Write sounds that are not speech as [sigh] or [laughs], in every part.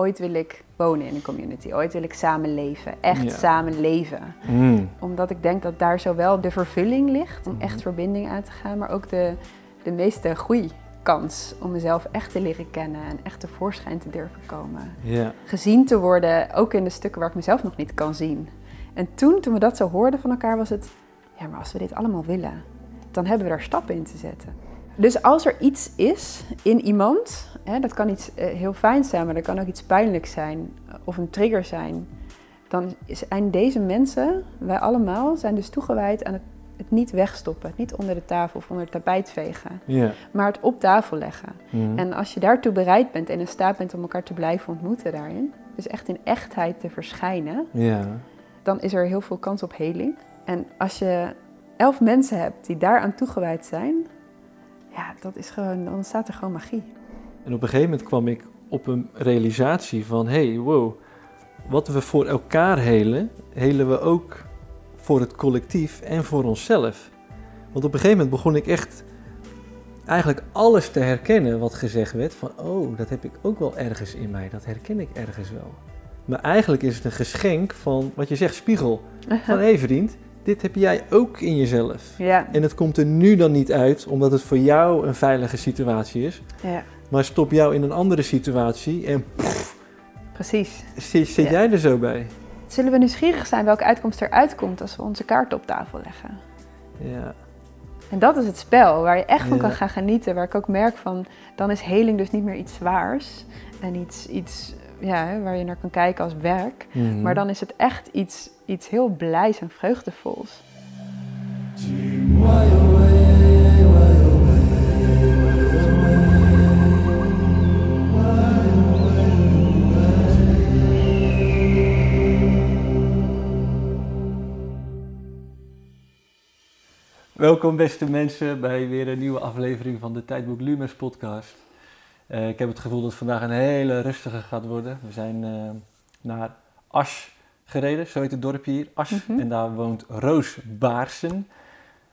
ooit wil ik wonen in een community. Ooit wil ik samen leven. Echt Ja. samen leven. Mm. Omdat ik denk dat daar zowel de vervulling ligt om Mhm. echt verbinding aan te gaan, maar ook de, de meeste groeikans om mezelf echt te leren kennen en echt tevoorschijn te durven komen. Ja. Gezien te worden, ook in de stukken waar ik mezelf nog niet kan zien. En toen, toen we dat zo hoorden van elkaar, was het, ja, maar als we dit allemaal willen, dan hebben we daar stappen in te zetten. Dus als er iets is in iemand, hè, dat kan iets eh, heel fijn zijn, maar dat kan ook iets pijnlijks zijn eh, of een trigger zijn, dan zijn deze mensen, wij allemaal, zijn dus toegewijd aan het, het niet wegstoppen, het niet onder de tafel of onder het tapijt vegen, maar het op tafel leggen. Mhm. En als je daartoe bereid bent en in staat bent om elkaar te blijven ontmoeten daarin, dus echt in echtheid te verschijnen, dan is er heel veel kans op heling. En als je elf mensen hebt die daaraan toegewijd zijn, ja, dat is gewoon, dan staat er gewoon magie. En op een gegeven moment kwam ik op een realisatie van, hey, wow, wat we voor elkaar helen, helen we ook voor het collectief en voor onszelf. Want op een gegeven moment begon ik echt eigenlijk alles te herkennen wat gezegd werd. Van, oh, dat heb ik ook wel ergens in mij, dat herken ik ergens wel. Maar eigenlijk is het een geschenk van, wat je zegt, spiegel. Van, hé hey vriend, dit heb jij ook in jezelf. Ja, En het komt er nu dan niet uit, omdat het voor jou een veilige situatie is. ja, Maar stop jou in een andere situatie en precies. zit, zit Ja. jij er zo bij? Zullen we nieuwsgierig zijn welke uitkomst eruit komt als we onze kaarten op tafel leggen? Ja, En dat is het spel waar je echt van Ja. kan gaan genieten. Waar ik ook merk van, dan is heling dus niet meer iets zwaars. En iets, iets ja, waar je naar kan kijken als werk. Mhm. Maar dan is het echt iets, iets heel blijs en vreugdevols. Welkom beste mensen bij weer een nieuwe aflevering van de Tijdboek Lumens podcast. Eh, ik heb het gevoel dat het vandaag een hele rustige gaat worden. We zijn eh, naar Asch gereden, zo heet het dorpje hier, Asch. Mhm. En daar woont Roos Baarsen.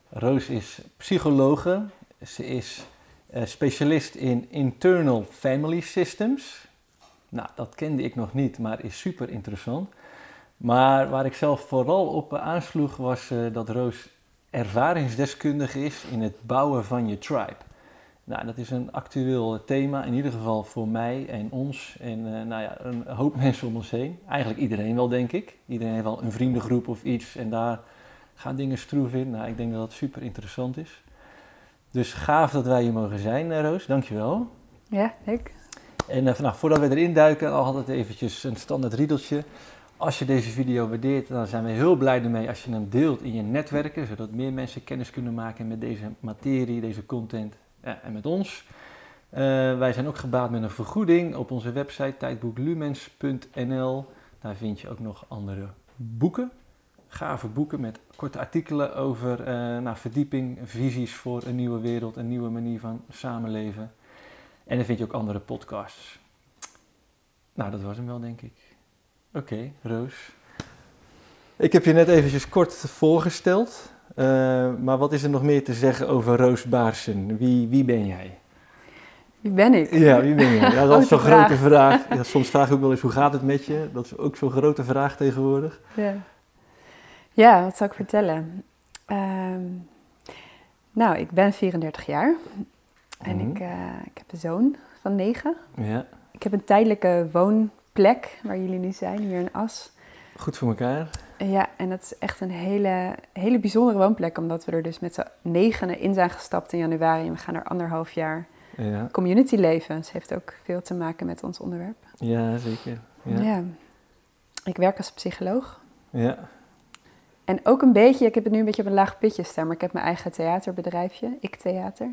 Roos is psychologe. Ze is eh, specialist in internal family systems. Nou, dat kende ik nog niet, maar is super interessant. Maar waar ik zelf vooral op aansloeg was eh, dat Roos ervaringsdeskundige is in het bouwen van je tribe. Nou, dat is een actueel thema, in ieder geval voor mij en ons en eh, nou ja, een hoop [laughs] mensen om ons heen. Eigenlijk iedereen wel, denk ik. Iedereen heeft wel een vriendengroep of iets en daar gaan dingen stroef in. Nou, ik denk dat dat super interessant is. Dus gaaf dat wij hier mogen zijn, eh, Roos. Dankjewel. Ja, ik. En eh, voordat we erin duiken, al altijd eventjes een standaard riedeltje. Als je deze video waardeert, dan zijn we heel blij ermee als je hem deelt in je netwerken, zodat meer mensen kennis kunnen maken met deze materie, deze content en met ons. Eh, wij zijn ook gebaat met een vergoeding op onze website tijdboeklumens.nl. Daar vind je ook nog andere boeken, gave boeken met korte artikelen over eh, nou, verdieping, visies voor een nieuwe wereld, een nieuwe manier van samenleven. En dan vind je ook andere podcasts. Nou, dat was hem wel, denk ik. Oké, Roos. Ik heb je net eventjes kort voorgesteld. Eh, maar wat is er nog meer te zeggen over Roos Baarsen? Wie, wie ben jij? Wie ben ik? Ja, wie ben jij? Ja, dat is [laughs] zo'n Grote vraag. Ja, [laughs] soms vraag ik ook wel eens, hoe gaat het met je? Dat is ook zo'n grote vraag tegenwoordig. Ja. ja, wat zal ik vertellen? Ehm, nou, ik ben 34 jaar. En Mhm. ik, eh, ik heb een zoon van 9. Ja, Ik heb een tijdelijke woonplek waar jullie nu zijn, hier in As. goed voor elkaar. Ja, en dat is echt een hele, hele bijzondere woonplek, omdat we er dus met z'n negenen in zijn gestapt in januari. En we gaan er anderhalf jaar Ja, community leven. Dus heeft ook veel te maken met ons onderwerp. ja zeker. Ja. Ja. Ik werk als psycholoog. ja. En ook een beetje, ik heb het nu een beetje op een laag pitje staan, maar ik heb mijn eigen theaterbedrijfje, Ik Theater.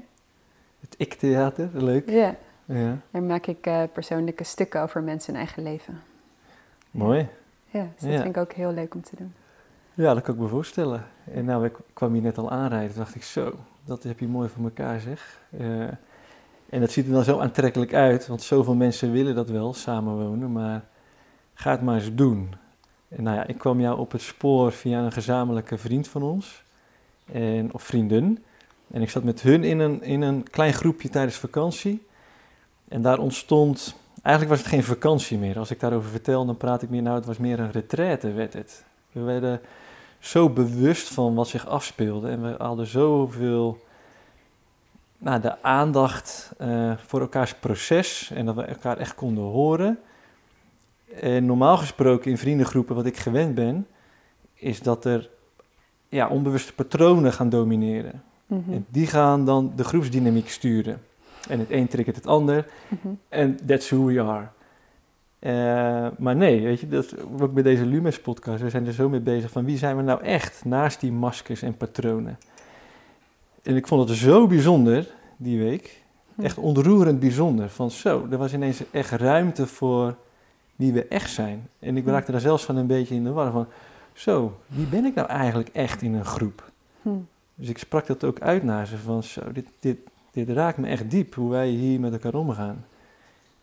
Het ik-theater, leuk. Ja, Ja, daar maak ik eh, persoonlijke stukken over mensen in eigen leven. mooi. Ja, dus dat Ja. vind ik ook heel leuk om te doen. Ja, dat kan ik me voorstellen. En nou, ik kwam hier net al aanrijden, toen dacht ik zo, dat heb je mooi voor elkaar zeg. Eh, en dat ziet er dan zo aantrekkelijk uit, want zoveel mensen willen dat wel, samenwonen, maar ga het maar eens doen. En nou ja, ik kwam jou op het spoor via een gezamenlijke vriend van ons, en, of vriendin. En ik zat met hun in een, in een klein groepje tijdens vakantie. En daar ontstond eigenlijk was het geen vakantie meer. Als ik daarover vertel, dan praat ik meer, nou het was meer een retraite werd het. We werden zo bewust van wat zich afspeelde en we hadden zoveel nou, de aandacht uh, voor elkaars proces en dat we elkaar echt konden horen. En normaal gesproken in vriendengroepen, wat ik gewend ben, is dat er ja, onbewuste patronen gaan domineren. Mhm. En die gaan dan de groepsdynamiek sturen. En het een triggert het ander. Mhm. En that's who we are. Eh, maar nee, weet je, dat, ook met deze Lumes podcast, we zijn er zo mee bezig van wie zijn we nou echt naast die maskers en patronen. En ik vond het zo bijzonder die week, Hm. echt ontroerend bijzonder. Van zo, er was ineens echt ruimte voor wie we echt zijn. En ik Hm. raakte daar zelfs van een beetje in de war van, zo, wie ben ik nou eigenlijk echt in een groep? Hm. Dus ik sprak dat ook uit naar ze van zo, dit, dit, dit raakt me echt diep, hoe wij hier met elkaar omgaan.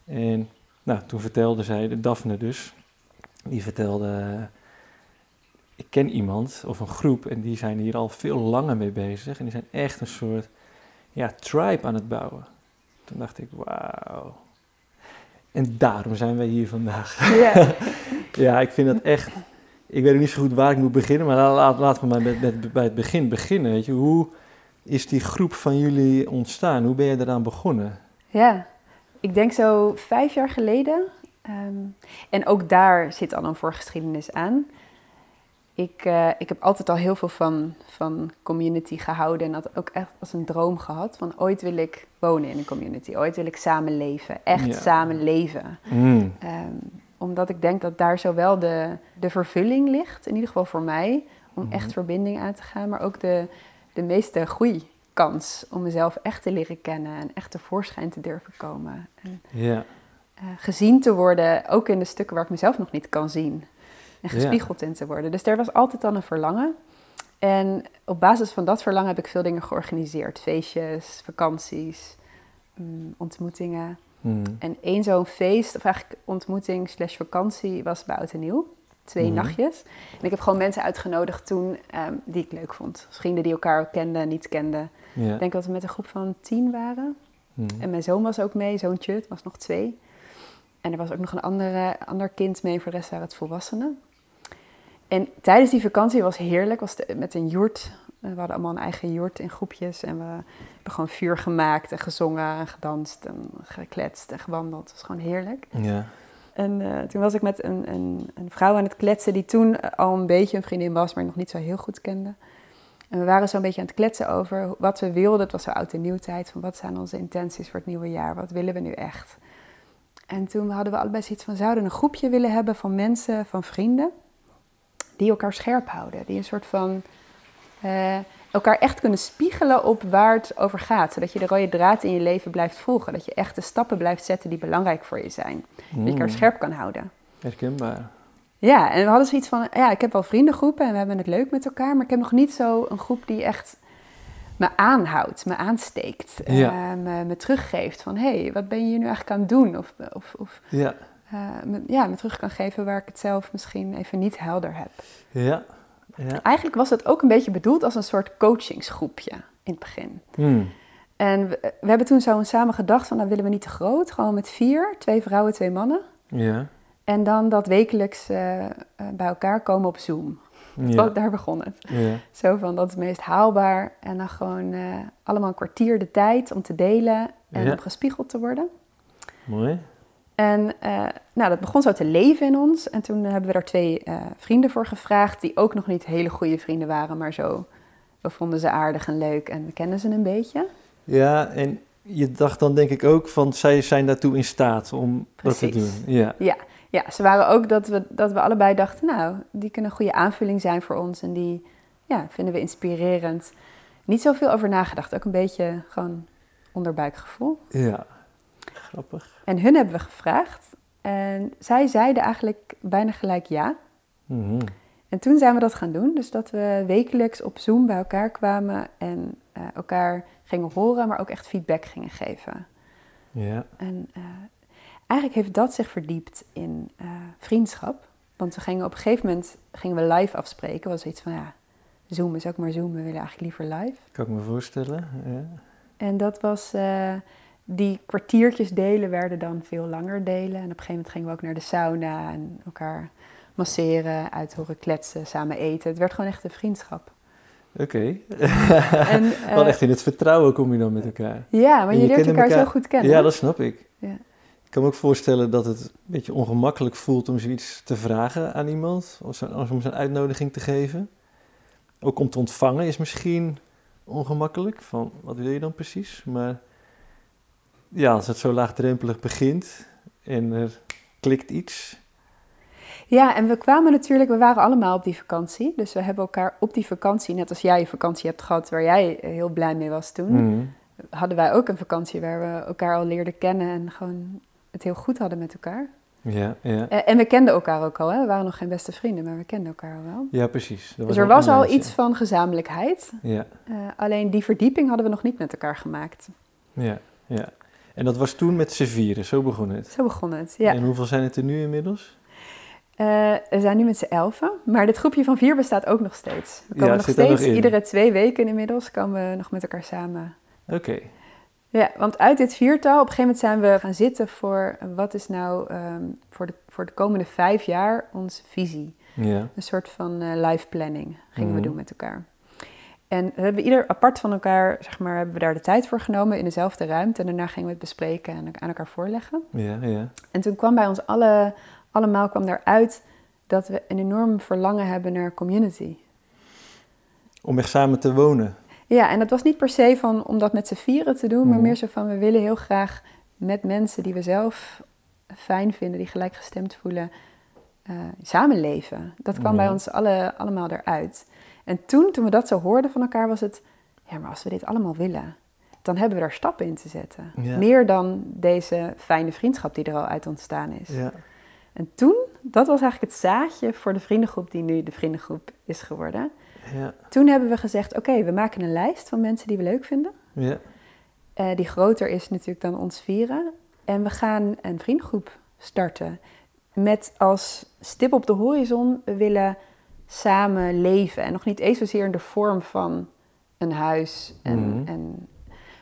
En nou, toen vertelde zij, de Daphne dus, die vertelde, ik ken iemand of een groep en die zijn hier al veel langer mee bezig. En die zijn echt een soort, ja, tribe aan het bouwen. Toen dacht ik, wauw. En daarom zijn wij hier vandaag. [laughs] Ja. [laughs] Ja, ik vind dat echt. Ik weet ook niet zo goed waar ik moet beginnen, maar la- laat, laten we maar met, met, bij het begin beginnen. Weet je, hoe is die groep van jullie ontstaan? Hoe ben je eraan begonnen? Ja, ik denk zo vijf jaar geleden. Ehm, en ook daar zit al een voorgeschiedenis aan. Ik, eh, ik heb altijd al heel veel van, van community gehouden en dat ook echt als een droom gehad. Van ooit wil ik wonen in een community, ooit wil ik samen leven, echt Ja. samen leven. Mm. Ehm, omdat ik denk dat daar zowel de, de vervulling ligt, in ieder geval voor mij, om Mhm. echt verbinding aan te gaan, maar ook de, de meeste groeikans om mezelf echt te leren kennen en echt tevoorschijn te durven komen. En Ja, eh, gezien te worden, ook in de stukken waar ik mezelf nog niet kan zien. En Ja. gespiegeld in te worden. Dus er was altijd al een verlangen. En op basis van dat verlangen heb ik veel dingen georganiseerd. Feestjes, vakanties, mm, ontmoetingen. Mm. En één zo'n feest, of eigenlijk ontmoeting slash vakantie, was bij Oud en Nieuw. Twee Mhm. nachtjes. En ik heb gewoon mensen uitgenodigd toen ehm, die ik leuk vond. Dus vrienden die elkaar ook kenden, niet kenden. Ik denk dat we met een groep van tien waren. Mm. En mijn zoon was ook mee, zoontje, het was nog twee. En er was ook nog een andere, ander kind mee, voor de rest waren het volwassenen. En tijdens die vakantie was heerlijk, was de- met een joert. We hadden allemaal een eigen joert in groepjes. En we hebben gewoon vuur gemaakt en gezongen en gedanst en gekletst en gewandeld. Het was gewoon heerlijk. Ja. En eh, toen was ik met een, een, een vrouw aan het kletsen die toen al een beetje een vriendin was, maar nog niet zo heel goed kende. En we waren zo'n beetje aan het kletsen over wat we wilden. Het was zo oud en nieuw tijd. Van wat zijn onze intenties voor het nieuwe jaar? Wat willen we nu echt? En toen hadden we allebei zoiets van, zouden een groepje willen hebben van mensen, van vrienden, die elkaar scherp houden. Die een soort van eh, elkaar echt kunnen spiegelen op waar het over gaat. Zodat je de rode draad in je leven blijft volgen. Dat je echt de stappen blijft zetten die belangrijk voor je zijn. Dat je elkaar Mm. scherp kan houden. Herkenbaar. Ja, en we hadden zoiets van, ja, ik heb wel vriendengroepen en we hebben het leuk met elkaar, maar ik heb nog niet zo een groep die echt me aanhoudt, me aansteekt, Ja. eh, me, me teruggeeft van, hé, hey, wat ben je hier nu eigenlijk aan het doen? Of, of, of Ja. eh, me, ja, me terug kan geven waar ik het zelf misschien even niet helder heb. Ja. Ja. Eigenlijk was het ook een beetje bedoeld als een soort coachingsgroepje in het begin. Mm. En we, we hebben toen zo samen gedacht van, nou willen we niet te groot, gewoon met vier, twee vrouwen, twee mannen. Ja. En dan dat wekelijks eh, eh, bij elkaar komen op Zoom. [laughs] Ja. Daar begon het. Ja. Zo van, dat is het meest haalbaar. En dan gewoon eh, allemaal een kwartier de tijd om te delen en Ja. om gespiegeld te worden. Mooi. En eh, nou, dat begon zo te leven in ons. En toen hebben we daar twee eh, vrienden voor gevraagd, die ook nog niet hele goede vrienden waren, maar zo, we vonden ze aardig en leuk en we kenden ze een beetje. Ja, en je dacht dan denk ik ook van zij zijn daartoe in staat om dat te doen. Ja. Ja, ja ze waren ook dat we, dat we allebei dachten, nou, die kunnen een goede aanvulling zijn voor ons en die ja, vinden we inspirerend. Niet zoveel over nagedacht, ook een beetje gewoon onderbuikgevoel. Ja. Grappig. En hun hebben we gevraagd. En zij zeiden eigenlijk bijna gelijk ja. Mhm. En toen zijn we dat gaan doen. Dus dat we wekelijks op Zoom bij elkaar kwamen en eh, elkaar gingen horen, maar ook echt feedback gingen geven. Ja. En eh, eigenlijk heeft dat zich verdiept in eh, vriendschap. Want we gingen op een gegeven moment gingen we live afspreken. was iets van ja, Zoom is ook maar Zoom. We willen eigenlijk liever live. Kan ik me voorstellen. Ja. En dat was, die kwartiertjes delen werden dan veel langer delen. En op een gegeven moment gingen we ook naar de sauna en elkaar masseren, uit horen kletsen, samen eten. Het werd gewoon echt een vriendschap. Oké. [laughs] En, [laughs] Wel eh, echt in het vertrouwen kom je dan met elkaar. Ja, maar je, je leert elkaar, elkaar- zo goed kennen. Ja, dat snap ik. Ja. Ik kan me ook voorstellen dat het een beetje ongemakkelijk voelt om zoiets te vragen aan iemand, of zo- om zo'n uitnodiging te geven. Ook om te ontvangen is misschien ongemakkelijk, van wat wil je dan precies? Maar ja, als het zo laagdrempelig begint en er klikt iets. Ja, en we kwamen natuurlijk, we waren allemaal op die vakantie. Dus we hebben elkaar op die vakantie, net als jij je vakantie hebt gehad waar jij heel blij mee was toen, Mhm. hadden wij ook een vakantie waar we elkaar al leerden kennen en gewoon het heel goed hadden met elkaar. Ja, ja. En we kenden elkaar ook al, hè? we waren nog geen beste vrienden, maar we kenden elkaar al wel. ja, precies. Dus er was al iets van gezamenlijkheid. Ja, Eh, alleen die verdieping hadden we nog niet met elkaar gemaakt. ja, ja. En dat was toen met z'n vieren, zo begon het. Zo begon het, ja. En hoeveel zijn het er nu inmiddels? Eh, we zijn nu met z'n elfen, maar dit groepje van vier bestaat ook nog steeds. We komen nog steeds, iedere twee weken inmiddels, komen we nog met elkaar samen. Oké. Ja, want uit dit viertal, op een gegeven moment zijn we gaan zitten voor wat is nou ehm, voor, de, voor de komende vijf jaar onze visie. Ja. Een soort van eh, life planning gingen Mhm. we doen met elkaar. En we hebben ieder apart van elkaar, zeg maar, hebben we daar de tijd voor genomen in dezelfde ruimte. En daarna gingen we het bespreken en aan elkaar voorleggen. Ja, ja. En toen kwam bij ons alle, allemaal kwam daaruit dat we een enorm verlangen hebben naar community. Om echt samen te wonen. Ja, en dat was niet per se van om dat met z'n vieren te doen, maar Mhm. meer zo van we willen heel graag met mensen die we zelf fijn vinden, die gelijkgestemd voelen, eh, samenleven. Dat kwam bij ons alle, allemaal eruit. En toen, toen we dat zo hoorden van elkaar, was het, ja, maar als we dit allemaal willen, dan hebben we daar stappen in te zetten. Ja. Meer dan deze fijne vriendschap die er al uit ontstaan is. Ja. En toen, dat was eigenlijk het zaadje voor de vriendengroep die nu de vriendengroep is geworden. Ja. Toen hebben we gezegd, oké, we maken een lijst van mensen die we leuk vinden. Ja. eh, die groter is natuurlijk dan ons vieren. En we gaan een vriendengroep starten. Met als stip op de horizon, we willen samen leven. En nog niet eens zozeer in de vorm van een huis. En, Mhm. en,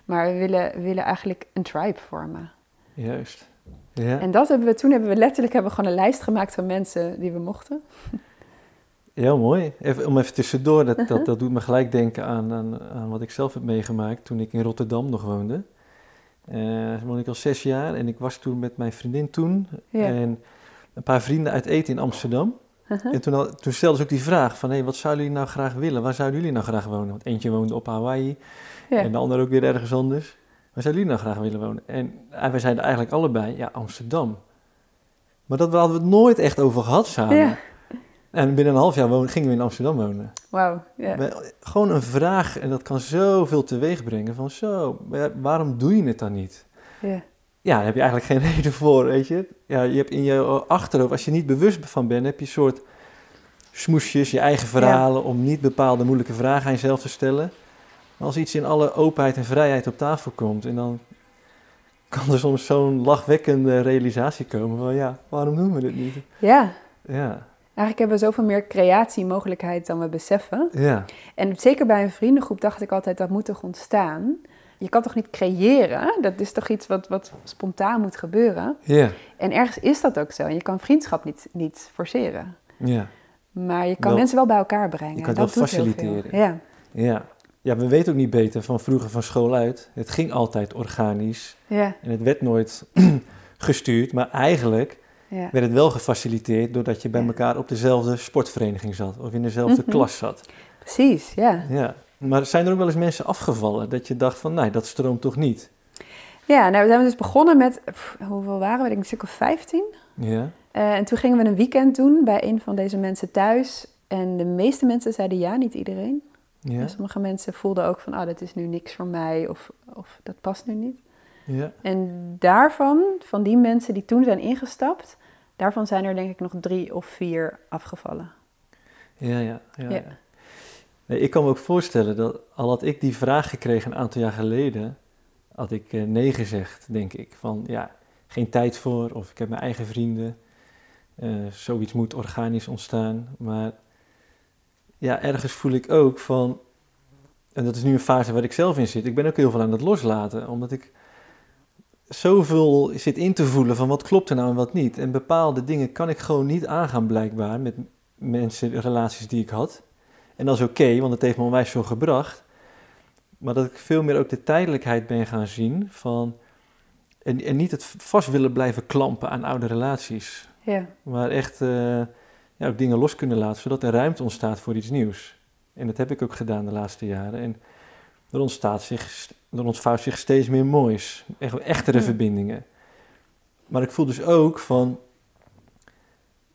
maar we willen, willen eigenlijk een tribe vormen. Juist. Ja. En dat hebben we, toen hebben we letterlijk hebben we gewoon een lijst gemaakt van mensen die we mochten. Ja, mooi. Even, om even tussendoor, dat, dat, [laughs] dat doet me gelijk denken aan, aan, aan wat ik zelf heb meegemaakt toen ik in Rotterdam nog woonde. Eh woonde ik al zes jaar en ik was toen met mijn vriendin toen Ja. en een paar vrienden uit eten in Amsterdam. Uh-huh. En toen, al- toen stelden ze ook die vraag van, hé, wat zouden jullie nou graag willen? Waar zouden jullie nou graag wonen? Want eentje woonde op Hawaii Ja. en de ander ook weer ergens anders. Waar zouden jullie nou graag willen wonen? En wij zeiden eigenlijk allebei, ja, Amsterdam. Maar dat hadden we het nooit echt over gehad samen. Ja. En binnen een half jaar wonen, gingen we in Amsterdam wonen. Wauw. Ja. Gewoon een vraag en dat kan zoveel teweeg brengen van zo, waarom doe je het dan niet? Ja. Ja, daar heb je eigenlijk geen [laughs] reden voor, weet je. Ja, je hebt in je achterhoofd, als je niet bewust van bent, heb je een soort smoesjes, je eigen verhalen om niet bepaalde moeilijke vragen aan jezelf te stellen. Maar als iets in alle openheid en vrijheid op tafel komt en dan kan er soms zo'n lachwekkende realisatie komen van ja, waarom doen we dit niet? ja. Ja, Eigenlijk hebben we zoveel meer creatiemogelijkheid dan we beseffen. ja, En zeker bij een vriendengroep dacht ik altijd, dat moet toch ontstaan? Je kan toch niet creëren? Dat is toch iets wat, wat spontaan moet gebeuren? ja, En ergens is dat ook zo. En je kan vriendschap niet, niet forceren. ja. Maar je kan Wel- mensen wel bij elkaar brengen. je kan dat het wel faciliteren. Ja. Ja. ja, we weten ook niet beter van vroeger van school uit. Het ging altijd organisch Ja. en het werd nooit [clears throat] gestuurd, maar eigenlijk Ja. werd het wel gefaciliteerd doordat je bij Ja. elkaar op dezelfde sportvereniging zat of in dezelfde Mhm. klas zat. Precies, ja. Ja. Maar zijn er ook wel eens mensen afgevallen dat je dacht van, nee, dat stroomt toch niet? Ja, nou we zijn dus begonnen met, pff, hoeveel waren we? Ik denk een stuk of 15. Ja, Eh, en toen gingen we een weekend doen bij een van deze mensen thuis. En de meeste mensen zeiden ja, niet iedereen. ja, En sommige mensen voelden ook van, ah, dat is nu niks voor mij of, of dat past nu niet. ja, En daarvan, van die mensen die toen zijn ingestapt, daarvan zijn er denk ik nog drie of vier afgevallen. ja, ja. ja, Ja. ja. Nee, ik kan me ook voorstellen dat al had ik die vraag gekregen een aantal jaar geleden, had ik eh, nee gezegd, denk ik. Van ja, geen tijd voor of ik heb mijn eigen vrienden. Eh, zoiets moet organisch ontstaan. Maar ja, ergens voel ik ook van, en dat is nu een fase waar ik zelf in zit, ik ben ook heel veel aan het loslaten. Omdat ik zoveel zit in te voelen van wat klopt er nou en wat niet. En bepaalde dingen kan ik gewoon niet aangaan blijkbaar met mensen, relaties die ik had. En dat is oké, want het heeft me onwijs veel gebracht. Maar dat ik veel meer ook de tijdelijkheid ben gaan zien van... En, en niet het vast willen blijven klampen aan oude relaties. Ja. Maar echt uh, ja, ook dingen los kunnen laten, zodat er ruimte ontstaat voor iets nieuws. En dat heb ik ook gedaan de laatste jaren. En er, ontstaat zich, er ontvouwt zich steeds meer moois. Echt, echtere Ja. verbindingen. Maar ik voel dus ook van...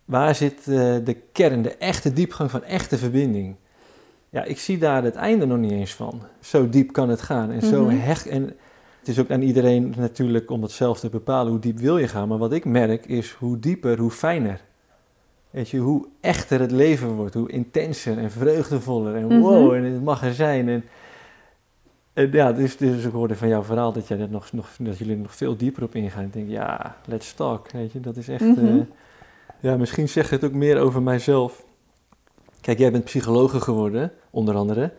Waar zit eh, de kern, de echte diepgang van echte verbinding? Ja, ik zie daar het einde nog niet eens van. Zo diep kan het gaan. En zo Mhm. hecht... En het is ook aan iedereen natuurlijk om dat zelf te bepalen. Hoe diep wil je gaan? Maar wat ik merk is hoe dieper, hoe fijner. Weet je, hoe echter het leven wordt. Hoe intenser en vreugdevoller. En Mhm. wow, en het mag er zijn. En, en ja, dus, dus ik hoorde van jouw verhaal dat, jij er nog, nog, dat jullie er nog veel dieper op ingaan. Ik denk, ja, let's talk. Weet je, dat is echt... Mhm. eh, ja, misschien zegt het ook meer over mijzelf. Kijk, jij bent psychologe geworden, onder andere.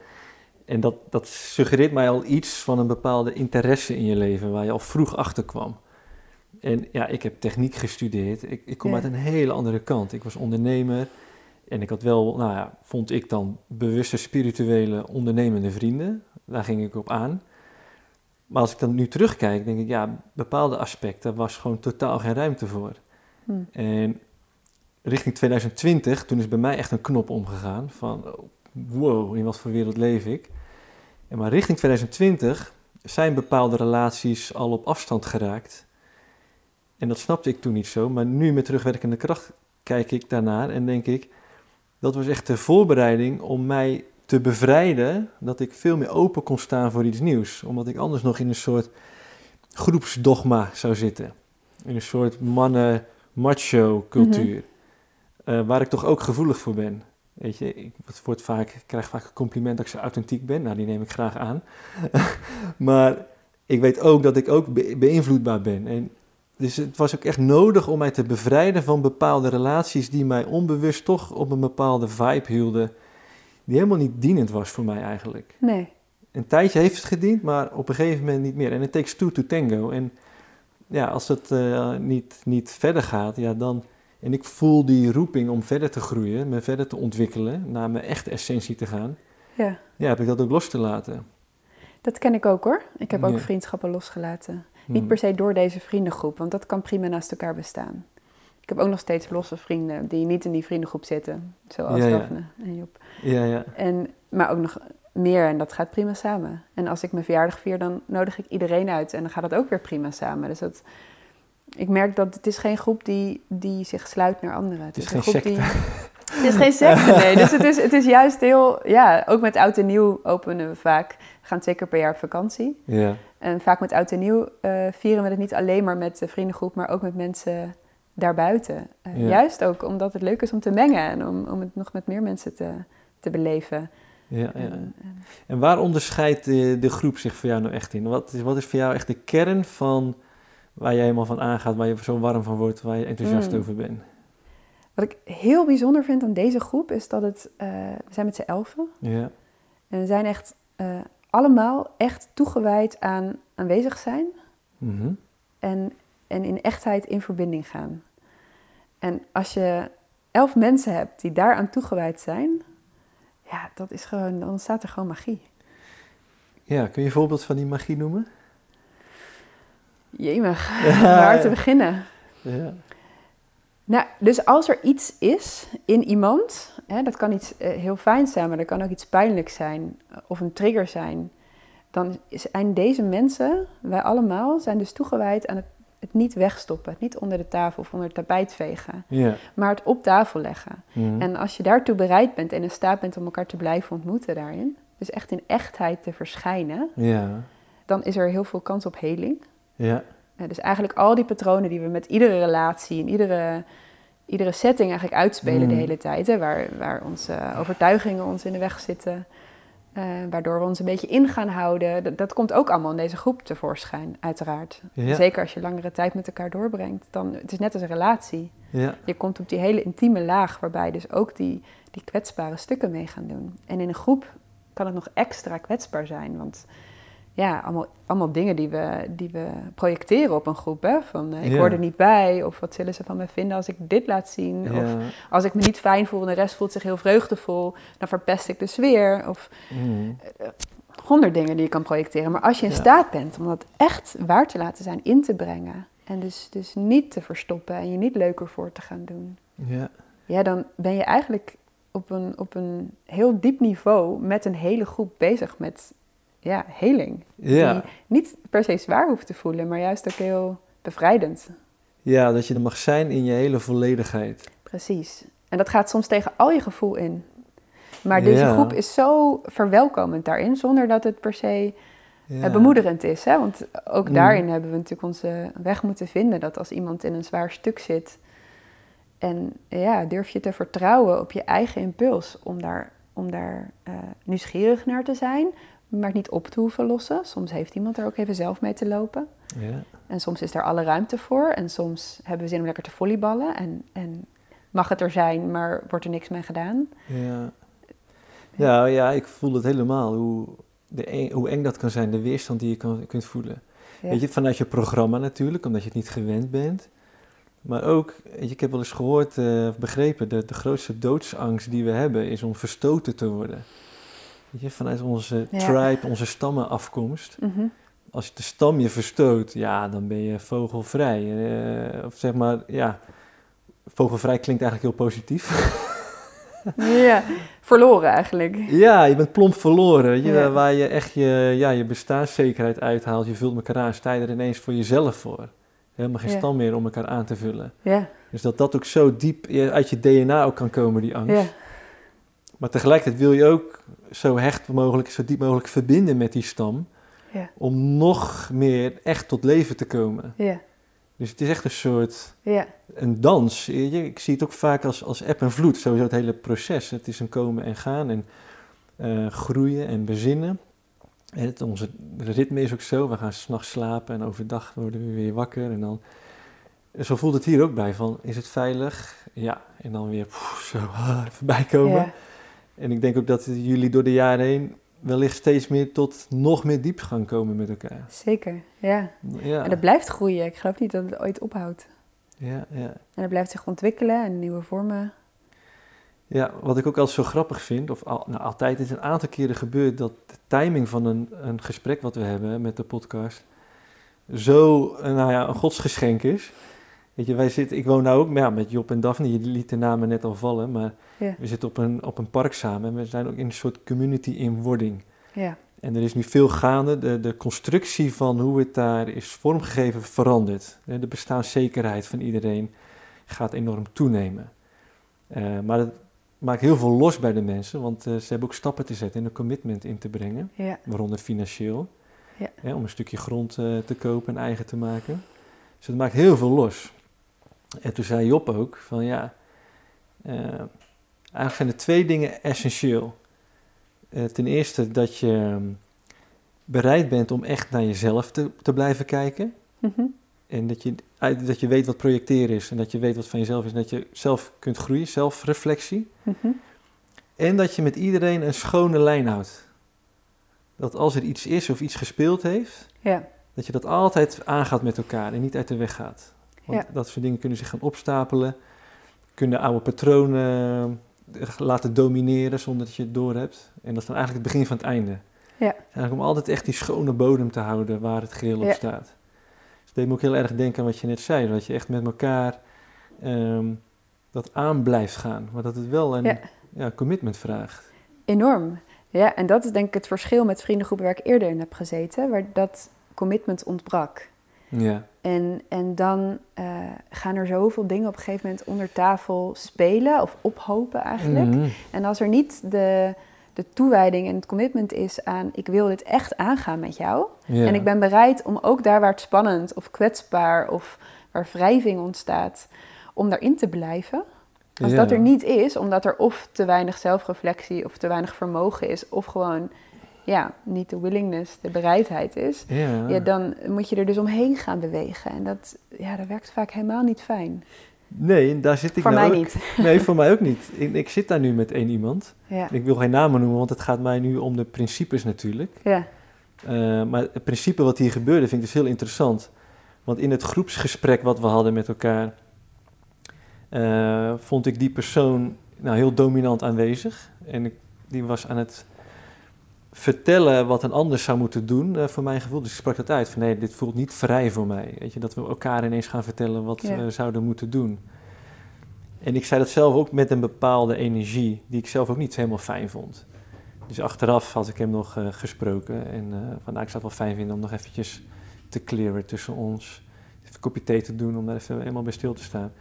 En dat, dat suggereert mij al iets van een bepaalde interesse in je leven, waar je al vroeg achter kwam. En ja, ik heb techniek gestudeerd. Ik, ik kom Ja. uit een hele andere kant. Ik was ondernemer. En ik had wel, nou ja, vond ik dan bewuste, spirituele, ondernemende vrienden. Daar ging ik op aan. Maar als ik dan nu terugkijk, denk ik, ja, bepaalde aspecten was gewoon totaal geen ruimte voor. Hm. En richting 2020, toen is bij mij echt een knop omgegaan van wow, in wat voor wereld leef ik. En maar richting 2020 zijn bepaalde relaties al op afstand geraakt. En dat snapte ik toen niet zo, maar nu met terugwerkende kracht kijk ik daarnaar en denk ik, dat was echt de voorbereiding om mij te bevrijden, dat ik veel meer open kon staan voor iets nieuws. Omdat ik anders nog in een soort groepsdogma zou zitten. In een soort mannen-macho cultuur. Eh, waar ik toch ook gevoelig voor ben. Weet je, ik word vaak, ik krijg vaak een compliment dat ik zo authentiek ben. Nou, die neem ik graag aan. [laughs] maar ik weet ook dat ik ook be- beïnvloedbaar ben. En dus het was ook echt nodig om mij te bevrijden van bepaalde relaties die mij onbewust toch op een bepaalde vibe hielden. Die helemaal niet dienend was voor mij eigenlijk. Nee. Een tijdje heeft het gediend, maar op een gegeven moment niet meer. En het takes two to tango. En ja, als het eh, niet, niet verder gaat, ja, dan... En ik voel die roeping om verder te groeien, me verder te ontwikkelen, naar mijn echte essentie te gaan. Ja. Ja, heb ik dat ook los te laten. Dat ken ik ook hoor. Ik heb ook Ja. vriendschappen losgelaten. Niet Hmm. per se door deze vriendengroep, want dat kan prima naast elkaar bestaan. Ik heb ook nog steeds losse vrienden die niet in die vriendengroep zitten. Zoals Ja, ja. Daphne en Job. Ja, ja. En, maar ook nog meer en dat gaat prima samen. En als ik mijn verjaardag vier, dan nodig ik iedereen uit en dan gaat dat ook weer prima samen. Dus dat, ik merk dat het is geen groep die, die zich sluit naar anderen. Het is een geen groep die... secte. Het is geen secte, nee. [laughs] Dus het is, het is juist heel... Ja, ook met oud en nieuw openen we vaak. We gaan twee keer per jaar op vakantie. Ja, En vaak met oud en nieuw eh, vieren we het niet alleen maar met de vriendengroep, maar ook met mensen daarbuiten. Eh, Ja. Juist ook omdat het leuk is om te mengen en om, om het nog met meer mensen te, te beleven. ja, ja. En, En waar onderscheidt de, de groep zich voor jou nou echt in? Wat is, wat is voor jou echt de kern van waar je helemaal van aangaat, waar je zo warm van wordt, waar je enthousiast Mm. over bent? Wat ik heel bijzonder vind aan deze groep is dat het, eh, we zijn met z'n elfen Ja, en we zijn echt eh, allemaal echt toegewijd aan aanwezig zijn Mhm. en, en in echtheid in verbinding gaan. En als je elf mensen hebt die daaraan toegewijd zijn, ja, dat is gewoon, dan staat er gewoon magie. ja, kun je een voorbeeld van die magie noemen? Jemig, [laughs] waar te beginnen? Ja, Nou, dus als er iets is in iemand, hè, dat kan iets eh, heel fijn zijn, maar dat kan ook iets pijnlijks zijn eh, of een trigger zijn, dan zijn deze mensen, wij allemaal, zijn dus toegewijd aan het, het niet wegstoppen, het niet onder de tafel of onder het tapijt vegen, ja. maar het op tafel leggen. Mhm. En als je daartoe bereid bent en in staat bent om elkaar te blijven ontmoeten daarin, dus echt in echtheid te verschijnen, ja, dan is er heel veel kans op heling. Ja, Eh, dus eigenlijk al die patronen die we met iedere relatie en iedere, iedere setting eigenlijk uitspelen de Mm. hele tijd, hè, waar, waar onze overtuigingen ons in de weg zitten, eh, waardoor we ons een beetje in gaan houden, dat, dat komt ook allemaal in deze groep tevoorschijn, uiteraard. Ja. Zeker als je langere tijd met elkaar doorbrengt. Dan, het is net als een relatie. ja, Je komt op die hele intieme laag, waarbij dus ook die, die kwetsbare stukken mee gaan doen. En in een groep kan het nog extra kwetsbaar zijn, want ja, allemaal, allemaal dingen die we, die we projecteren op een groep. Hè? Van eh, ik Ja. hoor er niet bij, of wat zullen ze van me vinden als ik dit laat zien? Of als ik me niet fijn voel en de rest voelt zich heel vreugdevol, dan verpest ik de sfeer. Of Mm. honderd dingen die je kan projecteren. Maar als je in Ja. staat bent om dat echt waar te laten zijn, in te brengen. En dus, dus niet te verstoppen en je niet leuker voor te gaan doen. Ja. Ja, dan ben je eigenlijk op een, op een heel diep niveau met een hele groep bezig met ja, heling. Ja. Die niet per se zwaar hoeft te voelen, maar juist ook heel bevrijdend. ja, dat je er mag zijn in je hele volledigheid. Precies. En dat gaat soms tegen al je gevoel in. Maar deze Ja. groep is zo verwelkomend daarin, zonder dat het per se Ja. eh, bemoedigend is. Hè? Want ook Mm. daarin hebben we natuurlijk onze weg moeten vinden. Dat als iemand in een zwaar stuk zit... en ja, durf je te vertrouwen op je eigen impuls... om daar, om daar eh, nieuwsgierig naar te zijn... maar het niet op te hoeven lossen. Soms heeft iemand er ook even zelf mee te lopen. Ja. En soms is er alle ruimte voor. En soms hebben we zin om lekker te volleyballen. En, en mag het er zijn, maar wordt er niks mee gedaan. Ja. Ja, ja, ik voel het helemaal. Hoe, de, eng- hoe eng dat kan zijn, de weerstand die je kan, kunt voelen. Ja. Weet je, vanuit je programma natuurlijk, omdat je het niet gewend bent. Maar ook, je, ik heb wel eens gehoord, eh, begrepen, de, de grootste doodsangst die we hebben is om verstoten te worden. Je, vanuit onze Ja. tribe, onze stammenafkomst. Mhm. Als de stam je verstoot, ja, dan ben je vogelvrij. Eh, of zeg maar, ja, vogelvrij klinkt eigenlijk heel positief. [laughs] ja, verloren eigenlijk. Ja, je bent plomp verloren. Je, Ja. Waar je echt je, ja, je bestaanszekerheid uithaalt. Je vult elkaar aan. Sta je er ineens voor jezelf voor. Helemaal geen Ja. stam meer om elkaar aan te vullen. Ja, Dus dat dat ook zo diep uit je DNA ook kan komen, die angst. Maar tegelijkertijd wil je ook zo hecht mogelijk, zo diep mogelijk verbinden met die stam. ja, Om nog meer echt tot leven te komen. ja, Dus het is echt een soort ja, een dans. Ik zie het ook vaak als, als eb en vloed, sowieso het hele proces. Het is een komen en gaan en eh, groeien en bezinnen. En het, onze ritme is ook zo, we gaan s'nachts slapen en overdag worden we weer wakker. En dan, zo voelt het hier ook bij, van is het veilig? Ja, en dan weer zo [laughs] ah, even bijkomen. ja, En ik denk ook dat jullie door de jaren heen wellicht steeds meer tot nog meer diepgang komen met elkaar. zeker. Ja. Ja, En dat blijft groeien. Ik geloof niet dat het ooit ophoudt. ja, ja. En het blijft zich ontwikkelen en nieuwe vormen. Ja, wat ik ook altijd zo grappig vind, of al, nou, altijd, is een aantal keren gebeurd dat de timing van een, een gesprek wat we hebben met de podcast zo eh, nou ja, een godsgeschenk is. Weet je, wij zitten, ik woon nou ook ja, met Job en Daphne, je liet de namen net al vallen, maar Ja. we zitten op een, op een park samen en we zijn ook in een soort community in wording. Ja, En er is nu veel gaande, de, de constructie van hoe het daar is vormgegeven verandert. De bestaanszekerheid van iedereen gaat enorm toenemen. Eh, maar dat maakt heel veel los bij de mensen, want eh, ze hebben ook stappen te zetten en een commitment in te brengen, ja, waaronder financieel, Ja. hè, om een stukje grond eh, te kopen en eigen te maken. Dus dat maakt heel veel los. En toen zei Job ook van ja, eh, eigenlijk zijn er twee dingen essentieel. Eh, ten eerste dat je ehm, bereid bent om echt naar jezelf te, te blijven kijken. Mhm. En dat je, dat je weet wat projecteren is en dat je weet wat van jezelf is. En dat je zelf kunt groeien, zelfreflectie. Mhm. En dat je met iedereen een schone lijn houdt. Dat als er iets is of iets gespeeld heeft, ja, dat je dat altijd aangaat met elkaar en niet uit de weg gaat. Want Ja. dat soort dingen kunnen zich gaan opstapelen, kunnen oude patronen eh, laten domineren zonder dat je het door hebt. En dat is dan eigenlijk het begin van het einde. Ja. Eigenlijk om altijd echt die schone bodem te houden waar het geheel op Ja. staat. Dus het deed me ook heel erg denken aan wat je net zei, dat je echt met elkaar ehm, dat aan blijft gaan. Maar dat het wel een Ja. ja, commitment vraagt. enorm. Ja, en dat is denk ik het verschil met vriendengroepen waar ik eerder in heb gezeten, waar dat commitment ontbrak. Ja, En, en dan eh, gaan er zoveel dingen op een gegeven moment onder tafel spelen of ophopen eigenlijk. Mhm. En als er niet de, de toewijding en het commitment is aan ik wil dit echt aangaan met jou. ja. En ik ben bereid om ook daar waar het spannend of kwetsbaar of waar wrijving ontstaat, om daarin te blijven. Als Ja. dat er niet is, omdat er of te weinig zelfreflectie of te weinig vermogen is, of gewoon ja, niet de willingness, de bereidheid is, Ja. ja, dan moet je er dus omheen gaan bewegen. En dat, ja, dat werkt vaak helemaal niet fijn. Nee, daar zit ik Voor nou mij ook- niet. [laughs] Nee, voor mij ook niet. Ik, ik zit daar nu met één iemand. Ja, Ik wil geen namen noemen, want het gaat mij nu om de principes natuurlijk. ja, Eh, maar het principe wat hier gebeurde vind ik dus heel interessant. Want in het groepsgesprek wat we hadden met elkaar, eh, vond ik die persoon nou, heel dominant aanwezig. En ik, die was aan het vertellen wat een ander zou moeten doen, uh, voor mijn gevoel. Dus ik sprak dat uit van nee, dit voelt niet vrij voor mij. Weet je, dat we elkaar ineens gaan vertellen wat we zouden moeten doen. En ik zei dat zelf ook met een bepaalde energie, die ik zelf ook niet helemaal fijn vond. Dus achteraf had ik hem nog uh, gesproken en uh, van nou, ik zou het wel fijn vinden om nog eventjes te clearen tussen ons. Even een kopje thee te doen om daar even helemaal bij stil te staan.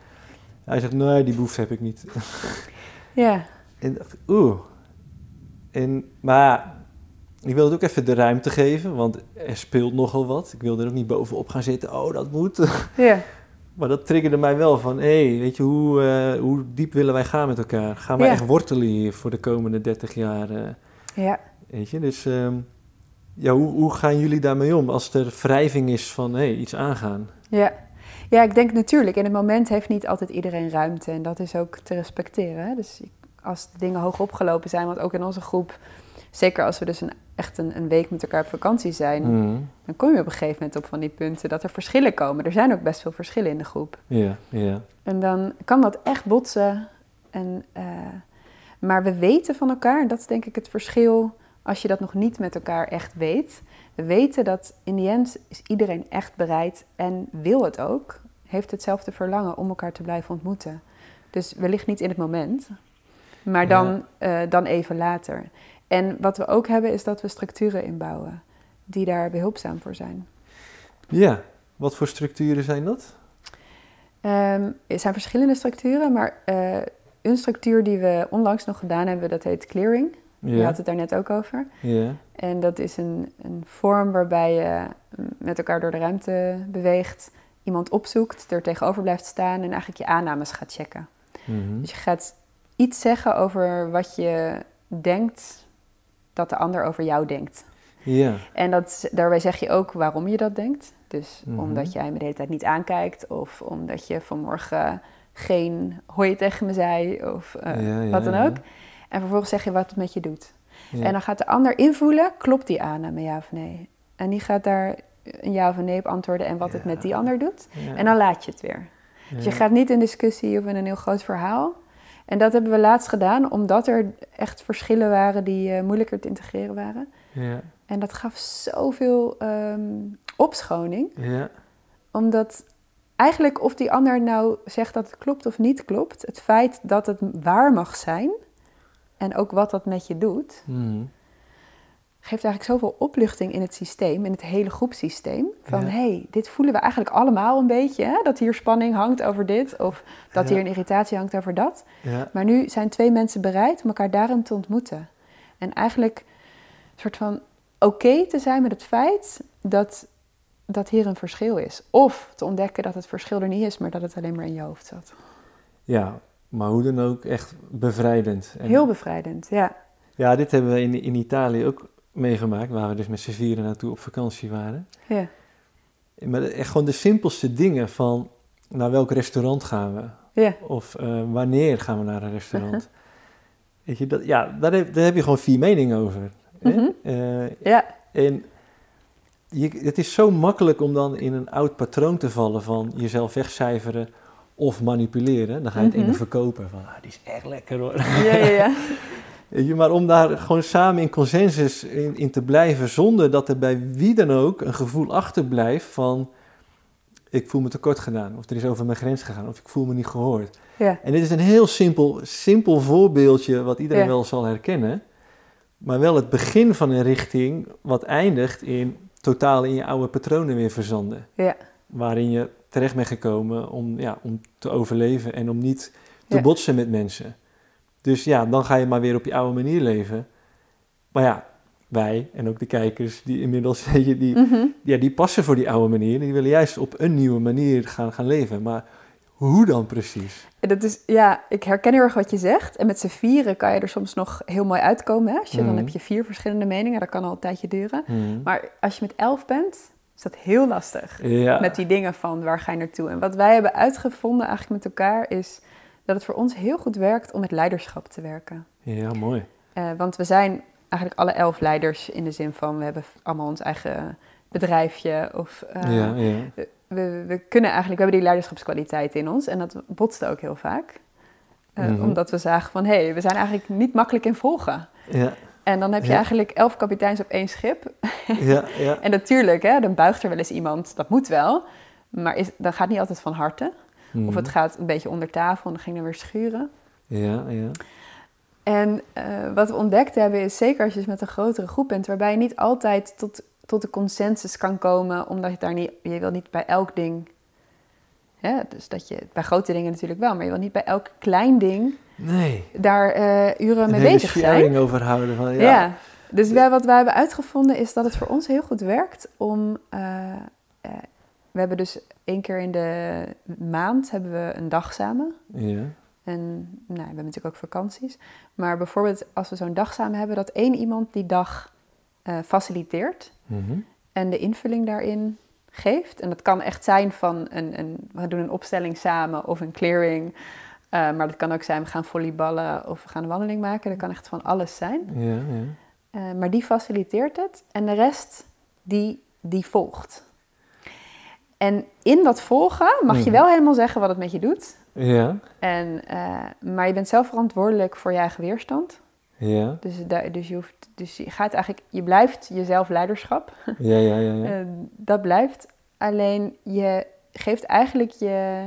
Hij zegt, nee, die behoefte heb ik niet. Ja. [laughs] en dacht oeh. En, maar ik wilde het ook even de ruimte geven, want er speelt nogal wat. Ik wilde er ook niet bovenop gaan zitten, oh, dat moet. [laughs] Ja. Maar dat triggerde mij wel van, hé, hey, weet je, hoe, uh, hoe diep willen wij gaan met elkaar? Gaan wij Ja. echt wortelen hier voor de komende 30 jaar? eh, Ja. weet je, dus ehm, ja, hoe, hoe gaan jullie daarmee om als er wrijving is van, hé, hey, iets aangaan? Ja. ja, ik denk natuurlijk, in het moment heeft niet altijd iedereen ruimte en dat is ook te respecteren. Hè? Dus als de dingen hoog opgelopen zijn, want ook in onze groep, zeker als we dus een, echt een, een week met elkaar op vakantie zijn, Mhm. dan kom je op een gegeven moment op van die punten dat er verschillen komen. Er zijn ook best veel verschillen in de groep. Ja, ja. En dan kan dat echt botsen. En, eh, maar we weten van elkaar, en dat is denk ik het verschil als je dat nog niet met elkaar echt weet. We weten dat in die end is iedereen echt bereid en wil het ook. Heeft hetzelfde verlangen om elkaar te blijven ontmoeten. Dus wellicht niet in het moment, maar dan, eh, dan even later. En wat we ook hebben is dat we structuren inbouwen die daar behulpzaam voor zijn. Ja, wat voor structuren zijn dat? Ehm, er zijn verschillende structuren, maar eh, een structuur die we onlangs nog gedaan hebben, dat heet clearing. Je had het daar net ook over. ja, En dat is een, een vorm waarbij je mm, met elkaar door de ruimte beweegt, iemand opzoekt, er tegenover blijft staan en eigenlijk je aannames gaat checken. mhm. Dus je gaat iets zeggen over wat je denkt dat de ander over jou denkt. ja, En dat, daarbij zeg je ook waarom je dat denkt. Dus Mhm. omdat jij me de hele tijd niet aankijkt, of omdat je vanmorgen geen hoi tegen me zei, of eh, Ja, ja, wat dan ook. En vervolgens zeg je wat het met je doet. En dan gaat de ander invoelen, klopt die aanname ja of nee? En die gaat daar een ja of een nee op antwoorden en wat het met die ander doet. En dan laat je het weer. Dus je gaat niet in discussie of in een heel groot verhaal. En dat hebben we laatst gedaan, omdat er echt verschillen waren die eh, moeilijker te integreren waren. Ja, En dat gaf zoveel ehm opschoning. ja, Omdat eigenlijk of die ander nou zegt dat het klopt of niet klopt, het feit dat het waar mag zijn en ook wat dat met je doet, mhm. Geeft eigenlijk zoveel opluchting in het systeem, in het hele groepsysteem. Van Ja. hé, hey, dit voelen we eigenlijk allemaal een beetje, hè? dat hier spanning hangt over dit of dat Ja. hier een irritatie hangt over dat. ja, Maar nu zijn twee mensen bereid om elkaar daarin te ontmoeten. En eigenlijk een soort van oké te zijn met het feit dat, dat hier een verschil is. Of te ontdekken dat het verschil er niet is, maar dat het alleen maar in je hoofd zat. ja, maar hoe dan ook echt bevrijdend. En- Heel bevrijdend, ja. Ja, dit hebben we in, in Italië ook meegemaakt, waar we dus met z'n vieren naartoe op vakantie waren. ja. Maar echt gewoon de simpelste dingen van naar welk restaurant gaan we? Ja, Of eh, wanneer gaan we naar een restaurant? [laughs] Weet je, dat, ja, daar heb, daar heb je gewoon vier meningen over. hè? Mhm. Eh, ja, en je, het is zo makkelijk om dan in een oud patroon te vallen van jezelf wegcijferen of manipuleren. Dan ga je het Mhm. ene verkopen van, ah, die is echt lekker hoor. ja, ja. ja. [laughs] Maar om daar gewoon samen in consensus in, in te blijven, zonder dat er bij wie dan ook een gevoel achterblijft van ik voel me tekort gedaan, of er is over mijn grens gegaan, of ik voel me niet gehoord. ja. En dit is een heel simpel, simpel voorbeeldje wat iedereen Ja. wel zal herkennen, maar wel het begin van een richting wat eindigt in totaal in je oude patronen weer verzanden. Ja. Waarin je terecht bent gekomen om, ja, om te overleven en om niet te botsen met mensen. Dus ja, dan ga je maar weer op je oude manier leven. Maar ja, wij en ook de kijkers die inmiddels, [laughs] je, die, Mhm. ja, die passen voor die oude manier. En die willen juist op een nieuwe manier gaan, gaan leven. Maar hoe dan precies? Dat is, ja, ik herken heel erg wat je zegt. En met z'n vieren kan je er soms nog heel mooi uitkomen. Hè? Als je, Dan Mhm. heb je vier verschillende meningen, dat kan al een tijdje duren. Hmm. Maar als je met elf bent, is dat heel lastig. Ja, Met die dingen van waar ga je naartoe. En wat wij hebben uitgevonden eigenlijk met elkaar is dat het voor ons heel goed werkt om met leiderschap te werken. ja mooi. Eh, want we zijn eigenlijk alle elf leiders in de zin van we hebben allemaal ons eigen bedrijfje. Of, eh, ja, ja. We, we kunnen eigenlijk, we hebben die leiderschapskwaliteit in ons en dat botste ook heel vaak. Eh, Mhm. Omdat we zagen van hé, hey, we zijn eigenlijk niet makkelijk in volgen. Ja, En dan heb je Ja. eigenlijk elf kapiteins op één schip. ja, ja. [laughs] En natuurlijk, hè, dan buigt er wel eens iemand, dat moet wel. Maar is, dat gaat niet altijd van harte. Of het Mhm. gaat een beetje onder tafel en dan ging er weer schuren. Ja, ja. En eh, wat we ontdekt hebben is, zeker als je dus met een grotere groep bent, waarbij je niet altijd tot, tot de consensus kan komen, omdat je daar niet, je wil niet bij elk ding, hè, dus dat je, bij grote dingen natuurlijk wel, maar je wil niet bij elk klein ding Nee. daar eh, uren mee bezig zijn. over houden. Van, ja. Ja. Dus wij, wat wij hebben uitgevonden is dat het voor ons heel goed werkt om. eh, we hebben dus één keer in de maand hebben we een dag samen. Ja. En nou, we hebben natuurlijk ook vakanties. Maar bijvoorbeeld als we zo'n dag samen hebben, dat één iemand die dag eh, faciliteert Mhm. en de invulling daarin geeft. En dat kan echt zijn van een, een we doen een opstelling samen of een clearing. Eh, maar dat kan ook zijn, we gaan volleyballen of we gaan een wandeling maken. Dat kan echt van alles zijn. Ja, ja. Eh, maar die faciliteert het en de rest die, die volgt. En in dat volgen mag je Mhm. wel helemaal zeggen wat het met je doet. Ja, En, eh, maar je bent zelf verantwoordelijk voor je eigen weerstand. ja, Dus, dus, je, hoeft, dus je gaat eigenlijk, je blijft jezelf leiderschap. ja, ja, ja. ja. [laughs] Eh, dat blijft. Alleen je geeft eigenlijk je,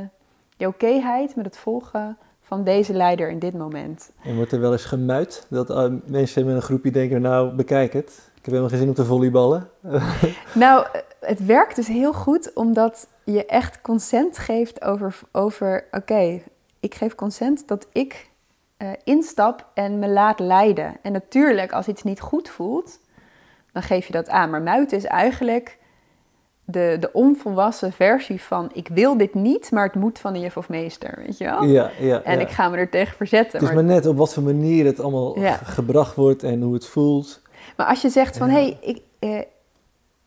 je okéheid met het volgen van deze leider in dit moment. En wordt er wel eens gemuid dat eh, mensen met een groepje denken, nou, bekijk het. Ik heb helemaal geen zin om te volleyballen. [laughs] Nou, het werkt dus heel goed omdat je echt consent geeft over, over oké, ik geef consent dat ik eh, instap en me laat leiden. En natuurlijk, als iets niet goed voelt, dan geef je dat aan. Maar muiten is eigenlijk de, de onvolwassen versie van ik wil dit niet, maar het moet van de juf of meester, weet je wel? Ja, ja. En ja. ik ga me er tegen verzetten. Het is maar- maar net op wat voor manier het allemaal Ja. gebracht wordt en hoe het voelt. Maar als je zegt van, hé, hey, ik, eh,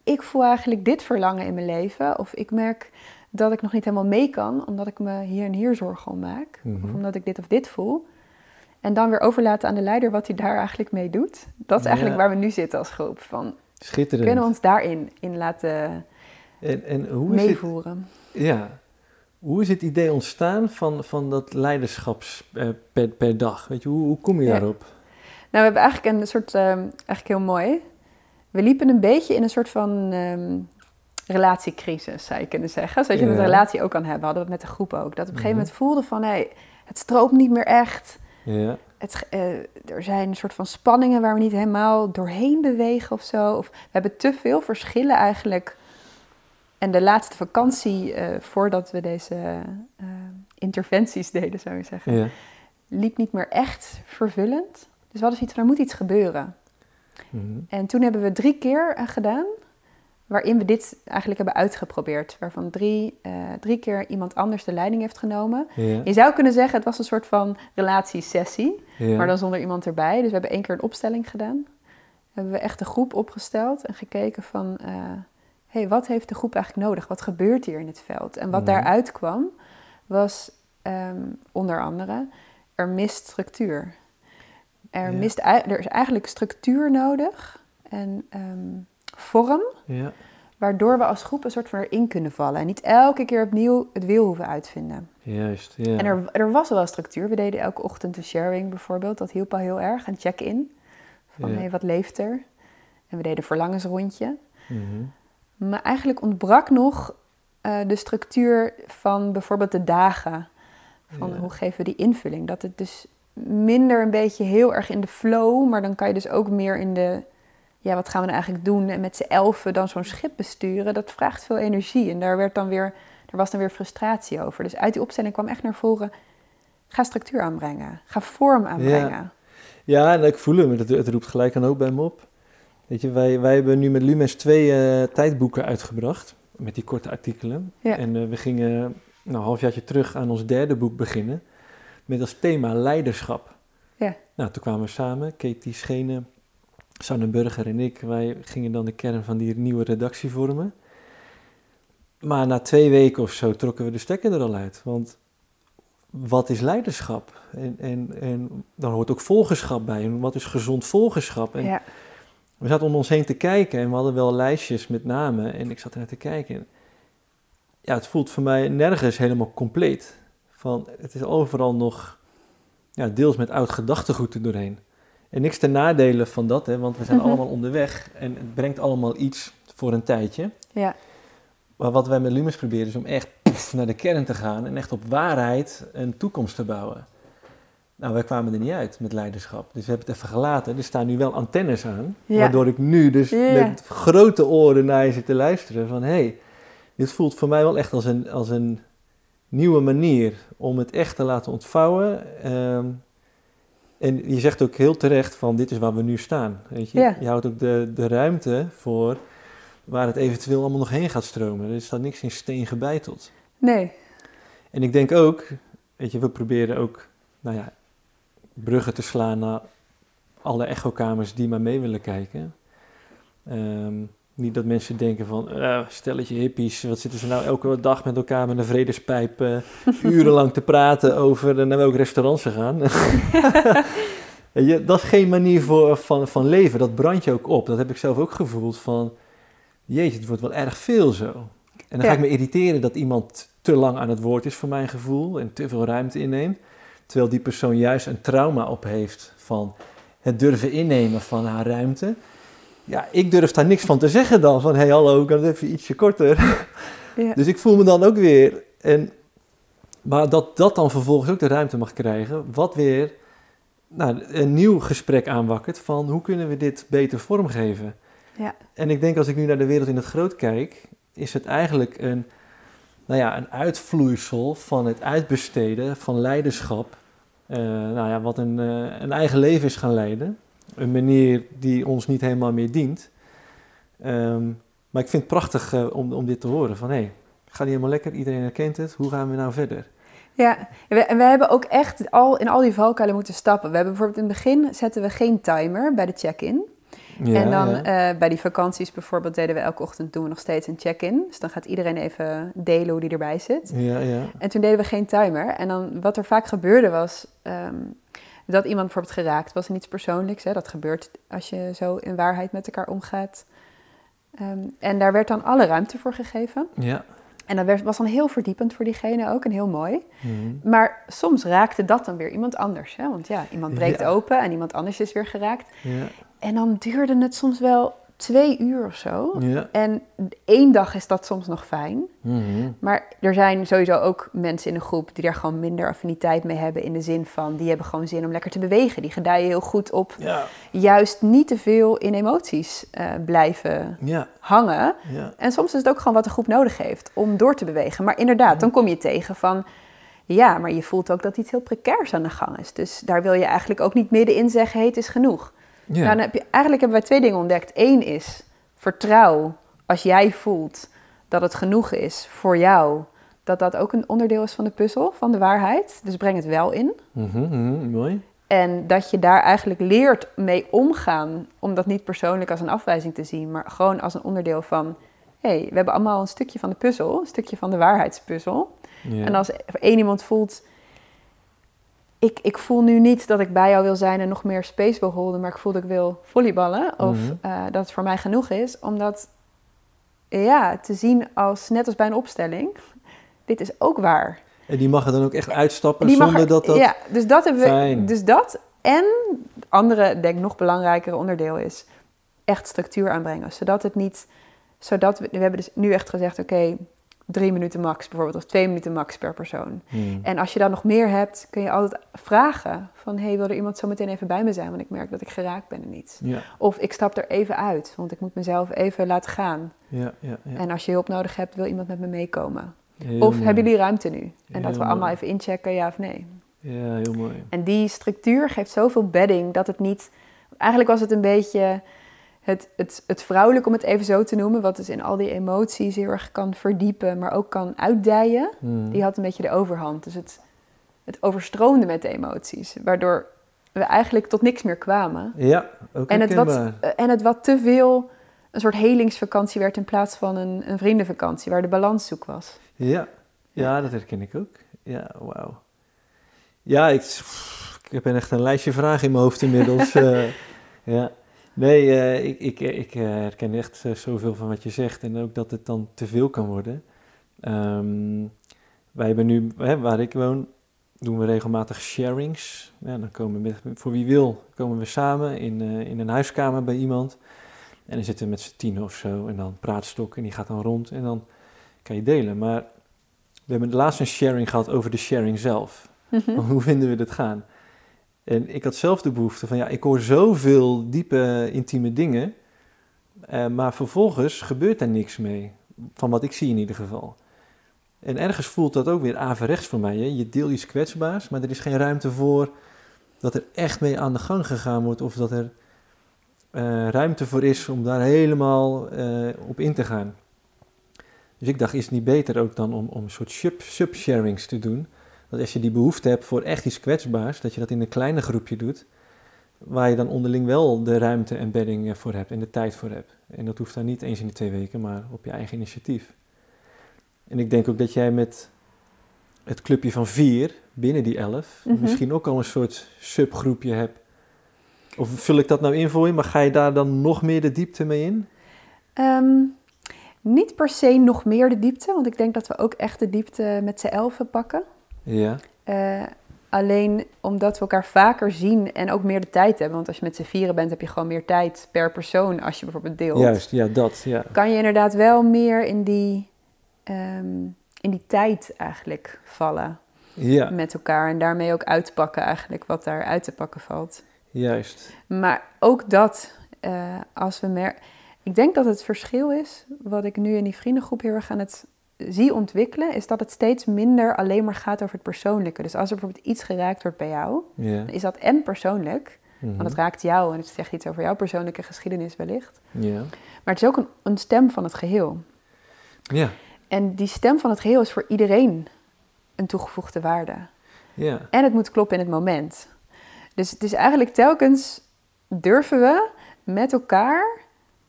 ik voel eigenlijk dit verlangen in mijn leven. Of ik merk dat ik nog niet helemaal mee kan, omdat ik me hier en hier zorgen om maak. Of Mhm. omdat ik dit of dit voel. En dan weer overlaten aan de leider wat hij daar eigenlijk mee doet. Dat is eigenlijk Ja. waar we nu zitten als groep. Van, Schitterend. kunnen we ons daarin in laten En, en hoe, is het, meevoeren? ja, hoe is het idee ontstaan van, van dat leiderschaps eh, per, per dag? Weet je, hoe, hoe kom je Ja. daarop? Nou, we hebben eigenlijk een soort, ehm, eigenlijk heel mooi. We liepen een beetje in een soort van ehm, relatiecrisis, zou je kunnen zeggen. Zoals je met een relatie ook kan hebben, hadden we het met de groep ook. Dat op een gegeven Mhm. moment voelden van, hé, het stroomt niet meer echt. Ja, Het, eh, er zijn een soort van spanningen waar we niet helemaal doorheen bewegen of zo. Of we hebben te veel verschillen eigenlijk. En de laatste vakantie, eh, voordat we deze eh, interventies deden, zou je zeggen, ja. liep niet meer echt vervullend. Dus we hadden zoiets van, er moet iets gebeuren. Mhm. En toen hebben we drie keer eh, gedaan, waarin we dit eigenlijk hebben uitgeprobeerd. Waarvan drie, eh, drie keer iemand anders de leiding heeft genomen. ja, Je zou kunnen zeggen, het was een soort van relatiesessie, ja. maar dan zonder iemand erbij. Dus we hebben één keer een opstelling gedaan. Hebben we echt een groep opgesteld en gekeken van, eh hey, wat heeft de groep eigenlijk nodig? Wat gebeurt hier in het veld? En wat Mhm. daaruit kwam, was ehm, onder andere, er mist structuur. Er, Ja. mist, er is eigenlijk structuur nodig en ehm, vorm, ja. waardoor we als groep een soort van erin kunnen vallen. En niet elke keer opnieuw het wiel hoeven uitvinden. Juist, ja. En er, er was wel structuur. We deden elke ochtend een sharing bijvoorbeeld. Dat hielp al heel erg. Een check-in. Van Ja. hey, wat leeft er? En we deden een verlangensrondje. Mhm. Maar eigenlijk ontbrak nog eh, de structuur van bijvoorbeeld de dagen. Van hoe geven we die invulling? Dat het dus minder een beetje heel erg in de flow, maar dan kan je dus ook meer in de, ja, wat gaan we nou eigenlijk doen? En met z'n elfen dan zo'n schip besturen, dat vraagt veel energie. En daar werd dan weer, er was dan weer frustratie over. Dus uit die opstelling kwam echt naar voren, ga structuur aanbrengen, ga vorm aanbrengen. Ja, en ik voel hem. Het, roept gelijk een hoop bij me op. Weet je, wij, wij hebben nu met Lumens twee eh, tijdboeken uitgebracht. Met die korte artikelen. Ja. En eh, we gingen nou, een halfjaartje terug aan ons derde boek beginnen. Met als thema leiderschap. Ja. Nou, toen kwamen we samen. Katie Schenen, Sanne Burger en ik. Wij gingen dan de kern van die nieuwe redactie vormen. Maar na twee weken of zo trokken we de stekker er al uit. Want wat is leiderschap? En, en, en dan hoort ook volgerschap bij. En wat is gezond volgerschap? En Ja. we zaten om ons heen te kijken en we hadden wel lijstjes met namen. En ik zat er naar te kijken. En ja, het voelt voor mij nergens helemaal compleet. Van, het is overal nog ja, deels met oud gedachtegoed er doorheen. En niks ten nadele van dat, hè, want we zijn Mhm. allemaal onderweg. En het brengt allemaal iets voor een tijdje. Ja. Maar wat wij met Lumens proberen is om echt naar de kern te gaan en echt op waarheid een toekomst te bouwen. Nou, wij kwamen er niet uit met leiderschap. Dus we hebben het even gelaten. Er staan nu wel antennes aan. Ja. Waardoor ik nu dus met grote oren naar je zit te luisteren. Van hé, hey, dit voelt voor mij wel echt als een, als een nieuwe manier om het echt te laten ontvouwen. Ehm, en je zegt ook heel terecht van dit is waar we nu staan. Weet je? Ja. je houdt ook de, de ruimte voor waar het eventueel allemaal nog heen gaat stromen. Er staat niks in steen gebeiteld. Nee. En ik denk ook, weet je, we proberen ook, nou ja, bruggen te slaan naar alle echokamers die maar mee willen kijken. Ehm, niet dat mensen denken van, eh, stelletje hippies, wat zitten ze nou elke dag met elkaar met een vredespijp eh, [laughs] urenlang te praten over eh, naar welk restaurant ze gaan. [laughs] Je, dat is geen manier voor, van, van leven, dat brandt je ook op. Dat heb ik zelf ook gevoeld van, jeetje, het wordt wel erg veel zo. En dan Ja. ga ik me irriteren dat iemand te lang aan het woord is voor mijn gevoel en te veel ruimte inneemt. Terwijl die persoon juist een trauma op heeft van het durven innemen van haar ruimte. Ja, ik durf daar niks van te zeggen dan. Van, hé hey, hallo, kan het even ietsje korter? Ja. [laughs] Dus ik voel me dan ook weer... En, maar dat dat dan vervolgens ook de ruimte mag krijgen, wat weer nou, een nieuw gesprek aanwakkert van hoe kunnen we dit beter vormgeven. Ja. En ik denk als ik nu naar de wereld in het groot kijk, is het eigenlijk een, nou ja, een uitvloeisel van het uitbesteden van leiderschap. eh, nou ja, wat een, eh, een eigen leven is gaan leiden. Een manier die ons niet helemaal meer dient. Ehm, maar ik vind het prachtig eh, om, om dit te horen. Van hé, hey, gaat niet helemaal lekker, iedereen herkent het. Hoe gaan we nou verder? Ja, en we, en we hebben ook echt al in al die valkuilen moeten stappen. We hebben bijvoorbeeld in het begin zetten we geen timer bij de check-in. Ja, en dan ja. eh, bij die vakanties bijvoorbeeld deden we elke ochtend doen we nog steeds een check-in. Dus dan gaat iedereen even delen hoe die erbij zit. ja, ja. En toen deden we geen timer. En dan wat er vaak gebeurde was ehm, dat iemand bijvoorbeeld geraakt was in iets persoonlijks. Hè? Dat gebeurt als je zo in waarheid met elkaar omgaat. Ehm, en daar werd dan alle ruimte voor gegeven. ja. En dat werd, was dan heel verdiepend voor diegene ook en heel mooi. Mhm. Maar soms raakte dat dan weer iemand anders. Hè? Want ja, iemand breekt Ja. open en iemand anders is weer geraakt. ja, En dan duurde het soms wel twee uur of zo. ja. En één dag is dat soms nog fijn. Mhm. Maar er zijn sowieso ook mensen in de groep die daar gewoon minder affiniteit mee hebben. In de zin van, die hebben gewoon zin om lekker te bewegen. Die gedijen heel goed op ja, juist niet te veel in emoties eh, blijven ja, hangen. En soms is het ook gewoon wat de groep nodig heeft om door te bewegen. Maar inderdaad, dan kom je tegen van... Ja, maar je voelt ook dat iets heel precairs aan de gang is. Dus daar wil je eigenlijk ook niet middenin zeggen... Hey, het is genoeg. Nou, dan heb je, eigenlijk hebben wij twee dingen ontdekt. Eén is, vertrouw als jij voelt dat het genoeg is voor jou... dat dat ook een onderdeel is van de puzzel, van de waarheid. Dus breng het wel in. Mhm, mhm, mooi. En dat je daar eigenlijk leert mee omgaan, om dat niet persoonlijk als een afwijzing te zien, maar gewoon als een onderdeel van, hé, hey, we hebben allemaal een stukje van de puzzel, een stukje van de waarheidspuzzel. En als één iemand voelt, ik, ik voel nu niet dat ik bij jou wil zijn en nog meer space wil holden, maar ik voel dat ik wil volleyballen, of Mhm. eh, dat het voor mij genoeg is, omdat, ja, te zien als, net als bij een opstelling, [laughs] dit is ook waar. En die mag er dan ook echt uitstappen Die zonder er- dat dat... Ja, dus dat hebben we. Fijn. Dus dat en het andere, denk ik, nog belangrijkere onderdeel is echt structuur aanbrengen. Zodat het niet. Zodat we, we hebben dus nu echt gezegd: oké, drie minuten max bijvoorbeeld, of twee minuten max per persoon. Hmm. En als je dan nog meer hebt, kun je altijd vragen: van hey, wil er iemand zo meteen even bij me zijn? Want ik merk dat ik geraakt ben en niet. Ja, Of ik stap er even uit, want ik moet mezelf even laten gaan. ja, ja. ja. En als je hulp nodig hebt, wil iemand met me meekomen. Of mooi. hebben jullie ruimte nu? En dat we allemaal mooi. even inchecken, ja of nee. Ja, heel mooi. En die structuur geeft zoveel bedding dat het niet. Eigenlijk was het een beetje het, het, het vrouwelijk, om het even zo te noemen, wat dus in al die emoties heel erg kan verdiepen, maar ook kan uitdijen. Hmm. Die had een beetje de overhand. Dus het, het overstroomde met de emoties, waardoor we eigenlijk tot niks meer kwamen. Ja, ook En het, wat, herkenbaar. en het wat te veel een soort helingsvakantie werd in plaats van een, een vriendenvakantie, waar de balans zoek was. Ja. ja, dat herken ik ook. Ja, wauw. Ja, ik, ik heb echt een lijstje vragen in mijn hoofd inmiddels. uh, [laughs] ja. Nee, uh, ik, ik, ik herken echt zoveel van wat je zegt en ook dat het dan te veel kan worden. Um, wij hebben nu, hè, waar ik woon, doen we regelmatig sharings. Ja, dan komen we met, voor wie wil, komen we samen in, in een huiskamer bij iemand. En dan zitten we met z'n tien of zo en dan praatstok en die gaat dan rond en dan kan je delen. Maar we hebben laatst een sharing gehad over de sharing zelf. Mhm. [laughs] Hoe vinden we dit gaan? En ik had zelf de behoefte van, ja, ik hoor zoveel diepe, intieme dingen, uh, maar vervolgens gebeurt er niks mee. Van wat ik zie in ieder geval. En ergens voelt dat ook weer averechts voor mij. Hè? Je deelt iets kwetsbaars, maar er is geen ruimte voor dat er echt mee aan de gang gegaan wordt. Of dat er uh, ruimte voor is om daar helemaal uh, op in te gaan. Dus ik dacht, is het niet beter ook dan om, om een soort subsharings te doen? Dat als je die behoefte hebt voor echt iets kwetsbaars, dat je dat in een kleine groepje doet. Waar je dan onderling wel de ruimte en bedding voor hebt en de tijd voor hebt. En dat hoeft dan niet eens in de twee weken, maar op je eigen initiatief. En ik denk ook dat jij met het clubje van vier binnen die elf mhm. misschien ook al een soort subgroepje hebt. Of vul ik dat nou in voor je, maar ga je daar dan nog meer de diepte mee in? Ehm, niet per se nog meer de diepte, want ik denk dat we ook echt de diepte met z'n elfen pakken. Ja. Uh, alleen omdat we elkaar vaker zien en ook meer de tijd hebben. Want als je met z'n vieren bent, heb je gewoon meer tijd per persoon als je bijvoorbeeld deelt. Juist, ja, dat. Ja. Kan je inderdaad wel meer in die Ehm, in die tijd eigenlijk vallen ja. met elkaar. En daarmee ook uitpakken eigenlijk wat daar uit te pakken valt. Juist. Maar ook dat, uh, als we meer... Ik denk dat het verschil is, wat ik nu in die vriendengroep heel erg aan het zie ontwikkelen, is dat het steeds minder alleen maar gaat over het persoonlijke. Dus als er bijvoorbeeld iets geraakt wordt bij jou, dan is dat en persoonlijk, want het mhm. raakt jou en het zegt iets over jouw persoonlijke geschiedenis wellicht. Maar het is ook een, een stem van het geheel. Ja. En die stem van het geheel is voor iedereen een toegevoegde waarde. Ja. En het moet kloppen in het moment. Dus het is eigenlijk telkens durven we met elkaar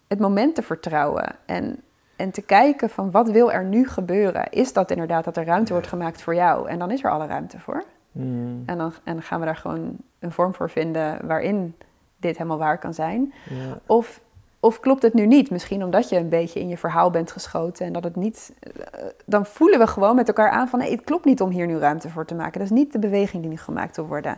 het moment te vertrouwen. En, en te kijken van wat wil er nu gebeuren? Is dat inderdaad dat er ruimte wordt gemaakt voor jou? En dan is er alle ruimte voor. Mm. En, dan, en dan gaan we daar gewoon een vorm voor vinden waarin dit helemaal waar kan zijn. Ja. Of of klopt het nu niet? Misschien omdat je een beetje in je verhaal bent geschoten en dat het niet. Eh, dan voelen we gewoon met elkaar aan van nee, het klopt niet om hier nu ruimte voor te maken. Dat is niet de beweging die nu gemaakt wil worden.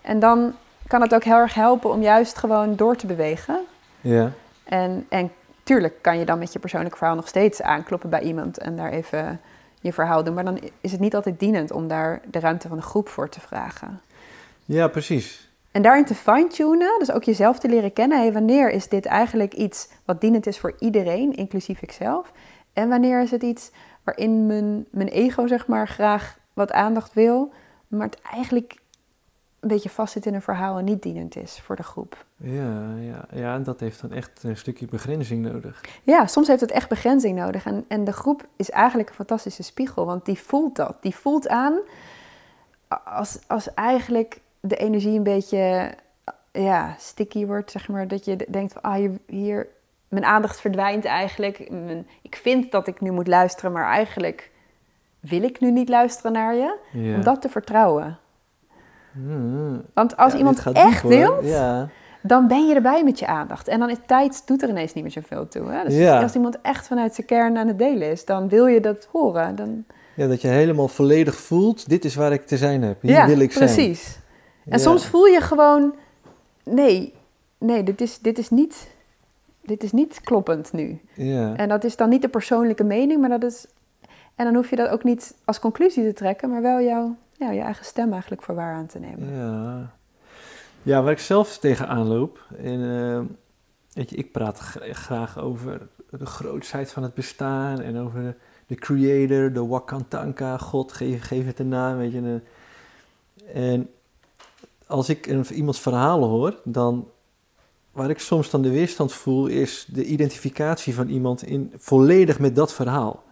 En dan kan het ook heel erg helpen om juist gewoon door te bewegen. Ja. En, en tuurlijk kan je dan met je persoonlijke verhaal nog steeds aankloppen bij iemand en daar even je verhaal doen. Maar dan is het niet altijd dienend om daar de ruimte van de groep voor te vragen. Ja, precies. En daarin te fine-tunen, dus ook jezelf te leren kennen. Hey, wanneer is dit eigenlijk iets wat dienend is voor iedereen, inclusief ikzelf? En wanneer is het iets waarin mijn, mijn ego, zeg maar, graag wat aandacht wil, maar het eigenlijk een beetje vastzit in een verhaal en niet dienend is voor de groep. Ja, ja, ja, en dat heeft dan echt een stukje begrenzing nodig. Ja, soms heeft het echt begrenzing nodig. En, en de groep is eigenlijk een fantastische spiegel, want die voelt dat. Die voelt aan als, als eigenlijk de energie een beetje ja, sticky wordt, zeg maar. Dat je denkt van, ah, hier, hier mijn aandacht verdwijnt eigenlijk. Mijn, ik vind dat ik nu moet luisteren, maar eigenlijk wil ik nu niet luisteren naar je. Om dat te vertrouwen. Hmm. Want als iemand echt deelt, ja. dan ben je erbij met je aandacht. En dan is tijd doet er ineens niet meer zoveel toe. Hè? Dus als iemand echt vanuit zijn kern aan het delen is, dan wil je dat horen. Dan... Ja, dat je helemaal volledig voelt, dit is waar ik te zijn heb. Hier wil ik zijn. precies. En soms voel je gewoon, nee, nee, dit is, dit is, niet, dit is niet kloppend nu. Ja. En dat is dan niet de persoonlijke mening, maar dat is... En dan hoef je dat ook niet als conclusie te trekken, maar wel jouw, ja, je eigen stem eigenlijk voor waar aan te nemen. Ja, ja waar ik zelf tegenaan loop, en, uh, weet je, ik praat graag over de grootsheid van het bestaan en over de, creator, de Wakantanka, God, geef, geef het een naam, weet je. En als ik een, iemands verhalen hoor, dan waar ik soms dan de weerstand voel, is de identificatie van iemand in, volledig met dat verhaal.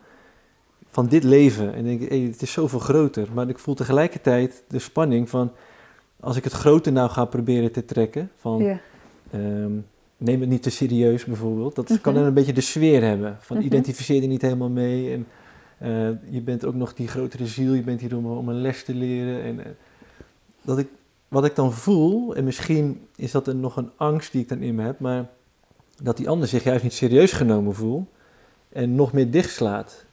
Van dit leven. En denk ik, hey, het is zoveel groter. Maar ik voel tegelijkertijd de spanning van, als ik het grote nou ga proberen te trekken, van ehm, neem het niet te serieus bijvoorbeeld. Dat kan dan een beetje de sfeer hebben. Van mhm. identificeer er niet helemaal mee. En eh, je bent ook nog die grotere ziel, je bent hier om, om een les te leren. En, eh, dat ik, wat ik dan voel, en misschien is dat een, nog een angst die ik dan in me heb, maar dat die ander zich juist niet serieus genomen voelt en nog meer dichtslaat.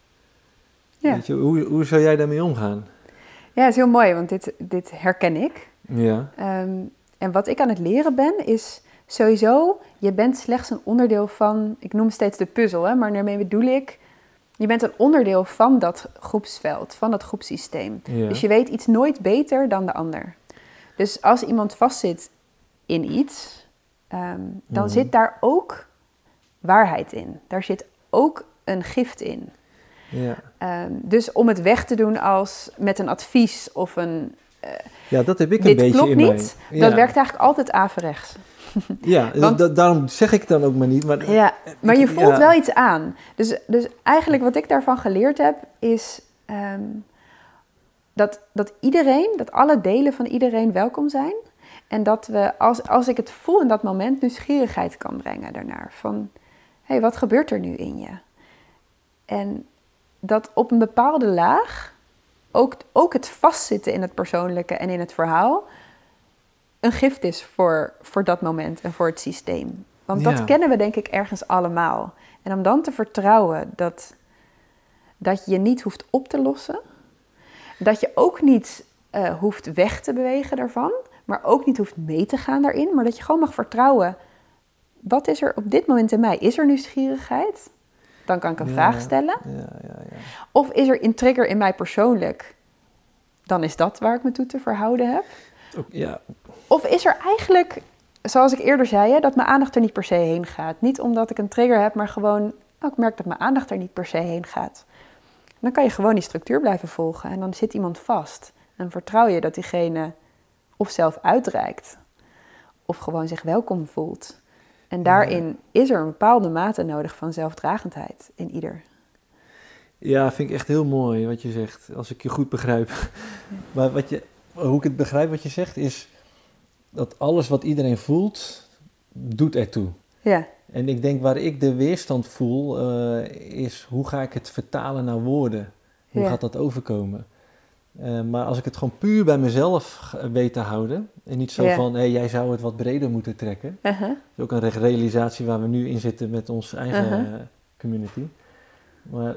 Ja. Weet je, hoe, hoe zou jij daarmee omgaan? Ja, het is heel mooi, want dit, dit herken ik. Ja. Ehm, en wat ik aan het leren ben, is sowieso, je bent slechts een onderdeel van, ik noem steeds de puzzel, hè, maar daarmee bedoel ik, je bent een onderdeel van dat groepsveld, van dat groepssysteem. Dus je weet iets nooit beter dan de ander. Dus als iemand vastzit in iets, ehm, dan mhm. zit daar ook waarheid in. Daar zit ook een gift in. Ja. Ehm, dus om het weg te doen als met een advies of een. Uh, ja, dat heb ik een beetje in niet, Ja. Dat werkt eigenlijk altijd averechts. [laughs] Ja, Want, daarom zeg ik het dan ook maar niet. Maar, ja, maar je voelt wel iets aan. Dus, dus eigenlijk wat ik daarvan geleerd heb, is ehm, dat, dat iedereen, dat alle delen van iedereen welkom zijn. En dat we, als, als ik het voel in dat moment, nieuwsgierigheid kan brengen daarnaar. Van, hé, hey, wat gebeurt er nu in je? En dat op een bepaalde laag, ook, ook het vastzitten in het persoonlijke en in het verhaal, een gift is voor, voor dat moment en voor het systeem. Want dat kennen we denk ik ergens allemaal. En om dan te vertrouwen dat, dat je je niet hoeft op te lossen, dat je ook niet uh, hoeft weg te bewegen daarvan, maar ook niet hoeft mee te gaan daarin, maar dat je gewoon mag vertrouwen. Wat is er op dit moment in mij? Is er nieuwsgierigheid? Dan kan ik een vraag stellen. Ja, of is er een trigger in mij persoonlijk? Dan is dat waar ik me toe te verhouden heb. Ja. Of is er eigenlijk, zoals ik eerder zei, hè, dat mijn aandacht er niet per se heen gaat? Niet omdat ik een trigger heb, maar gewoon, oh, ik merk dat mijn aandacht er niet per se heen gaat. Dan kan je gewoon die structuur blijven volgen en dan zit iemand vast. En vertrouw je dat diegene of zelf uitreikt, of gewoon zich welkom voelt. En daarin is er een bepaalde mate nodig van zelfdragendheid in ieder. Ja, vind ik echt heel mooi wat je zegt, als ik je goed begrijp. [laughs] Maar wat je, hoe ik het begrijp wat je zegt, is dat alles wat iedereen voelt, doet ertoe. Ja. En ik denk waar ik de weerstand voel, uh, is hoe ga ik het vertalen naar woorden? Hoe gaat dat overkomen? Uh, maar als ik het gewoon puur bij mezelf weet te houden, en niet zo van, hé, hey, jij zou het wat breder moeten trekken. Uh -huh. Dat is ook een realisatie waar we nu in zitten met onze eigen -huh. community. Maar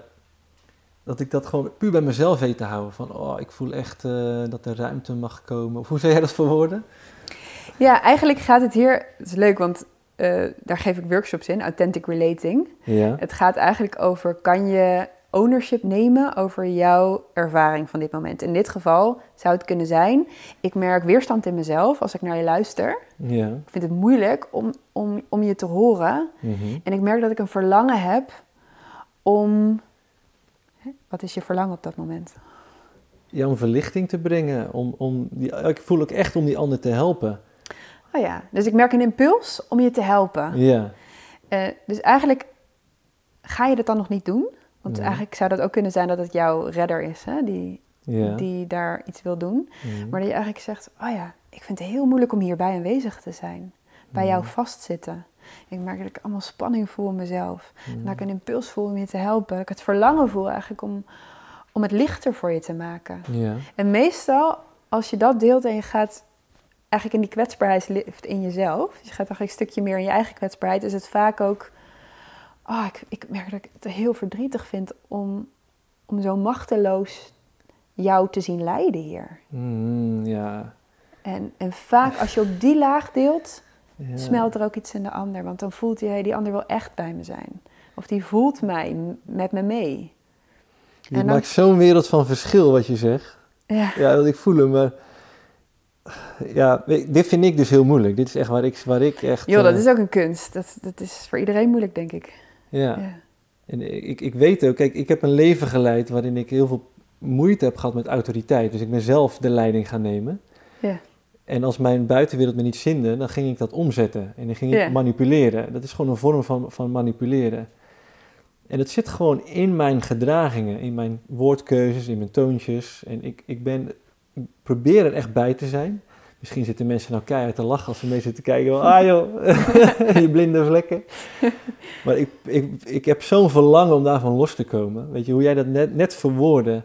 dat ik dat gewoon puur bij mezelf weet te houden. Van, oh, ik voel echt uh, dat er ruimte mag komen. Of hoe zou jij dat verwoorden? Ja, eigenlijk gaat het hier... Het is leuk, want uh, daar geef ik workshops in. Authentic Relating. Ja. Het gaat eigenlijk over, kan je ownership nemen over jouw ervaring van dit moment? In dit geval zou het kunnen zijn, ik merk weerstand in mezelf als ik naar je luister. Ja. Ik vind het moeilijk om, om, om je te horen. Mm -hmm. En ik merk dat ik een verlangen heb om wat is je verlangen op dat moment? Ja, om verlichting te brengen. Om, om die, ik voel ook echt om die ander te helpen. Oh ja, dus ik merk een impuls om je te helpen. Ja. Uh, dus eigenlijk ga je dat dan nog niet doen. Want eigenlijk zou dat ook kunnen zijn dat het jouw redder is, hè? Die, Ja. die daar iets wil doen. Maar dat je eigenlijk zegt, oh ja, ik vind het heel moeilijk om hierbij aanwezig te zijn. Bij jou vastzitten. Ik merk dat ik allemaal spanning voel in mezelf. En dat ik een impuls voel om je te helpen. Dat ik het verlangen voel eigenlijk om, om het lichter voor je te maken. Ja. En meestal, als je dat deelt en je gaat eigenlijk in die kwetsbaarheid in jezelf. Dus je gaat eigenlijk een stukje meer in je eigen kwetsbaarheid. Is het vaak ook... Oh, ik, ik merk dat ik het heel verdrietig vind om, om zo machteloos jou te zien lijden hier. Mhm, ja. En, en vaak als je op die laag deelt, Ja. smelt er ook iets in de ander. Want dan voelt hij, die ander wil echt bij me zijn. Of die voelt mij met me mee. Je en dan- maakt zo'n wereld van verschil wat je zegt. Ja, Ja, dat ik voel hem, maar... Ja, dit vind ik dus heel moeilijk. Dit is echt waar ik, waar ik echt... joh, dat eh, is ook een kunst. Dat, dat is voor iedereen moeilijk, denk ik. Ja. Ja. En ik, ik weet ook, kijk, ik heb een leven geleid waarin ik heel veel moeite heb gehad met autoriteit. Dus ik ben zelf de leiding gaan nemen. Ja. En als mijn buitenwereld me niet zinde, dan ging ik dat omzetten. En dan ging ik manipuleren. Dat is gewoon een vorm van, van manipuleren. En het zit gewoon in mijn gedragingen, in mijn woordkeuzes, in mijn toontjes. En ik, ik, ben, ik probeer er echt bij te zijn. Misschien zitten mensen nou keihard te lachen als ze mee zitten kijken. Van, ah joh, [laughs] je blinde vlekken. [laughs] Maar ik, ik, ik heb zo'n verlangen om daarvan los te komen. Weet je, hoe jij dat net, net verwoordde,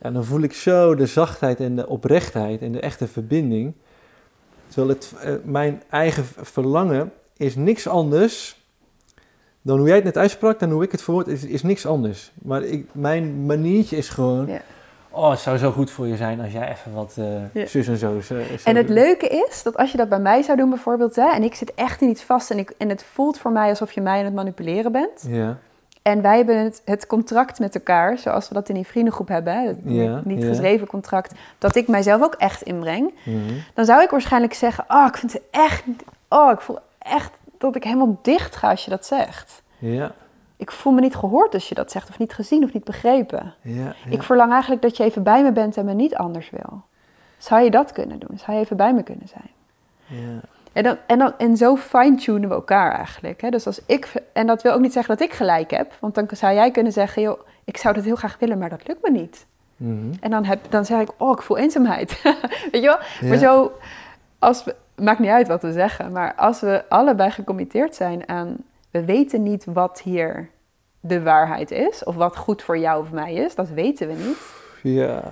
Ja, dan voel ik zo de zachtheid en de oprechtheid en de echte verbinding. Terwijl het, eh, mijn eigen verlangen is niks anders dan hoe jij het net uitsprak, dan hoe ik het verwoord, is, is niks anders. Maar ik, mijn maniertje is gewoon, Ja. Oh, het zou zo goed voor je zijn als jij even wat eh, Ja. zus en zo zou En het doen. leuke is dat als je dat bij mij zou doen bijvoorbeeld, hè, en ik zit echt in iets vast en, ik, en het voelt voor mij alsof je mij aan het manipuleren bent. Ja, En wij hebben het, het contract met elkaar, zoals we dat in die vriendengroep hebben, het Ja, niet ja. geschreven contract, dat ik mijzelf ook echt inbreng. mhm. Dan zou ik waarschijnlijk zeggen, oh, ik vind het echt, oh, ik voel echt dat ik helemaal dicht ga als je dat zegt. ja, Ik voel me niet gehoord als je dat zegt, of niet gezien, of niet begrepen. ja, ja. Ik verlang eigenlijk dat je even bij me bent en me niet anders wil. Zou je dat kunnen doen? Zou je even bij me kunnen zijn? ja. En, dan, en, dan, en zo fine-tunen we elkaar eigenlijk. Hè? Dus als ik, en dat wil ook niet zeggen dat ik gelijk heb. Want dan zou jij kunnen zeggen, joh, ik zou dat heel graag willen, maar dat lukt me niet. Mhm. En dan, heb, dan zeg ik, oh, ik voel eenzaamheid. [laughs] Weet je wel? Maar zo, als we, maakt niet uit wat we zeggen. Maar als we allebei gecommitteerd zijn aan, we weten niet wat hier de waarheid is. Of wat goed voor jou of mij is. Dat weten we niet. ja.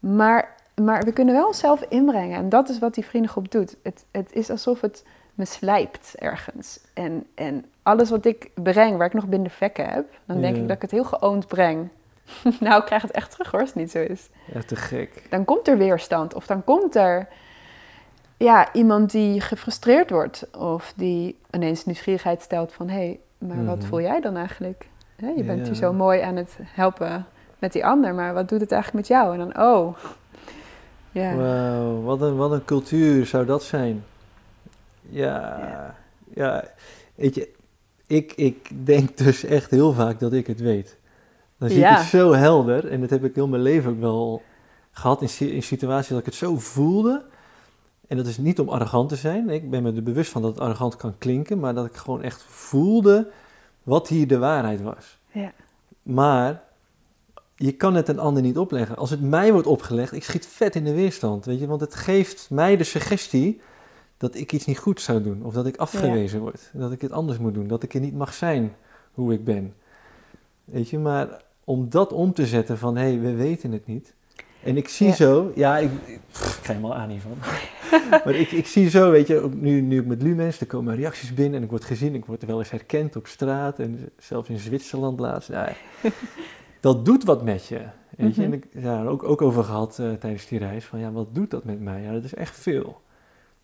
Maar, maar we kunnen wel onszelf inbrengen. En dat is wat die vriendengroep doet. Het, het is alsof het me slijpt ergens. En, en alles wat ik breng, waar ik nog binnen vekken heb, dan denk Ja. ik dat ik het heel geoond breng. [laughs] nou, ik krijg het echt terug hoor, als het niet zo is. Echt te gek. Dan komt er weerstand. Of dan komt er ja, iemand die gefrustreerd wordt. Of die ineens nieuwsgierigheid stelt van... hé, hey, maar wat Mhm. voel jij dan eigenlijk? Je bent Ja. hier zo mooi aan het helpen met die ander. Maar wat doet het eigenlijk met jou? En dan, oh... Ja. Wauw, wat een, wat een cultuur zou dat zijn. Ja, Ja. ja. Weet je, ik, ik denk dus echt heel vaak dat ik het weet. Dan zie Ja. ik het zo helder, en dat heb ik heel mijn leven ook wel gehad in, in situaties dat ik het zo voelde. En dat is niet om arrogant te zijn. Ik ben me er bewust van dat het arrogant kan klinken, maar dat ik gewoon echt voelde wat hier de waarheid was. Ja. Maar je kan het een ander niet opleggen. Als het mij wordt opgelegd, ik schiet vet in de weerstand, weet je, want het geeft mij de suggestie dat ik iets niet goed zou doen of dat ik afgewezen word, dat ik het anders moet doen, dat ik er niet mag zijn hoe ik ben. Weet je, maar om dat om te zetten van hé, hey, we weten het niet. En ik zie Ja. zo, ja, ik, ik, pff, ik ga helemaal aan hiervan. Maar ik, ik zie zo, weet je, ook nu, nu ik met Lumens, er komen reacties binnen en ik word gezien, ik word wel eens herkend op straat en zelfs in Zwitserland laatst. Nou, dat doet wat met je. Weet je? Mhm. En ik ja, er ook, ook over gehad eh, tijdens die reis, van ja, wat doet dat met mij? Ja, dat is echt veel.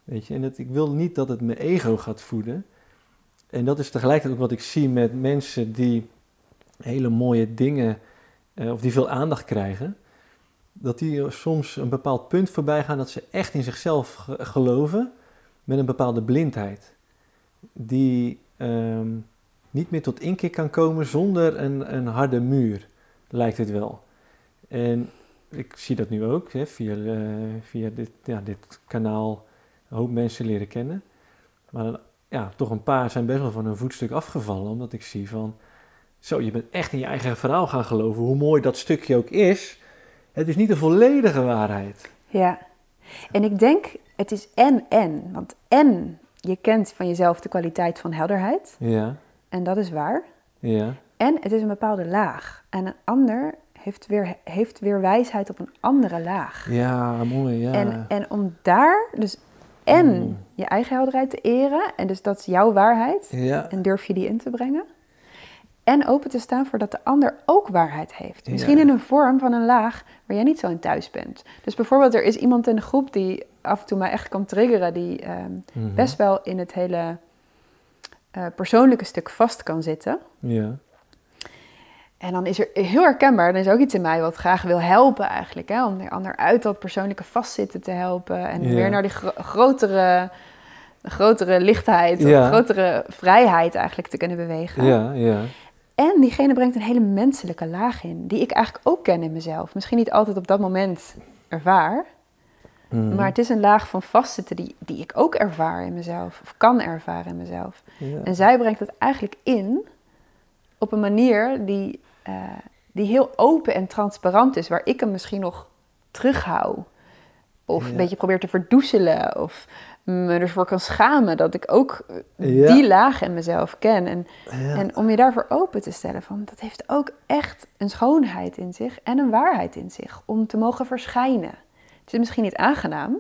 Weet je, en het, ik wil niet dat het mijn ego gaat voeden. En dat is tegelijkertijd ook wat ik zie met mensen die hele mooie dingen, eh, of die veel aandacht krijgen. Dat die soms een bepaald punt voorbij gaan dat ze echt in zichzelf ge- geloven met een bepaalde blindheid. Die ehm, niet meer tot inkeer kan komen zonder een, een harde muur, lijkt het wel. En ik zie dat nu ook, hè, via, eh, via dit, ja, dit kanaal een hoop mensen leren kennen. Maar ja, toch een paar zijn best wel van hun voetstuk afgevallen, omdat ik zie van, zo, je bent echt in je eigen verhaal gaan geloven, hoe mooi dat stukje ook is. Het is niet de volledige waarheid. Ja. En ik denk, het is en-en. Want en, je kent van jezelf de kwaliteit van helderheid. Ja, En dat is waar. ja, En het is een bepaalde laag. En een ander heeft weer, heeft weer wijsheid op een andere laag. ja, mooi, ja. En, en om daar dus en Mm. je eigen helderheid te eren. En dus dat is jouw waarheid. ja, En durf je die in te brengen. En open te staan voor dat de ander ook waarheid heeft. Ja. Misschien in een vorm van een laag waar jij niet zo in thuis bent. Dus bijvoorbeeld, er is iemand in de groep die af en toe mij echt kan triggeren. Die ehm, mhm, best wel in het hele eh, persoonlijke stuk vast kan zitten. ja, En dan is er heel herkenbaar, er is ook iets in mij wat graag wil helpen eigenlijk. Hè? Om de ander uit dat persoonlijke vastzitten te helpen. En Ja. weer naar die gro- grotere, grotere lichtheid, Ja. of grotere vrijheid eigenlijk te kunnen bewegen. ja, ja, En diegene brengt een hele menselijke laag in, die ik eigenlijk ook ken in mezelf. Misschien niet altijd op dat moment ervaar, mhm, maar het is een laag van vastzitten die, die ik ook ervaar in mezelf, of kan ervaren in mezelf. ja. En zij brengt het eigenlijk in op een manier die, eh, die heel open en transparant is, waar ik hem misschien nog terughoud. Of Ja. een beetje probeer te verdoezelen. Of me ervoor kan schamen dat ik ook Ja. die laag in mezelf ken. En, Ja. en om je daarvoor open te stellen van dat heeft ook echt een schoonheid in zich en een waarheid in zich om te mogen verschijnen. Het is misschien niet aangenaam,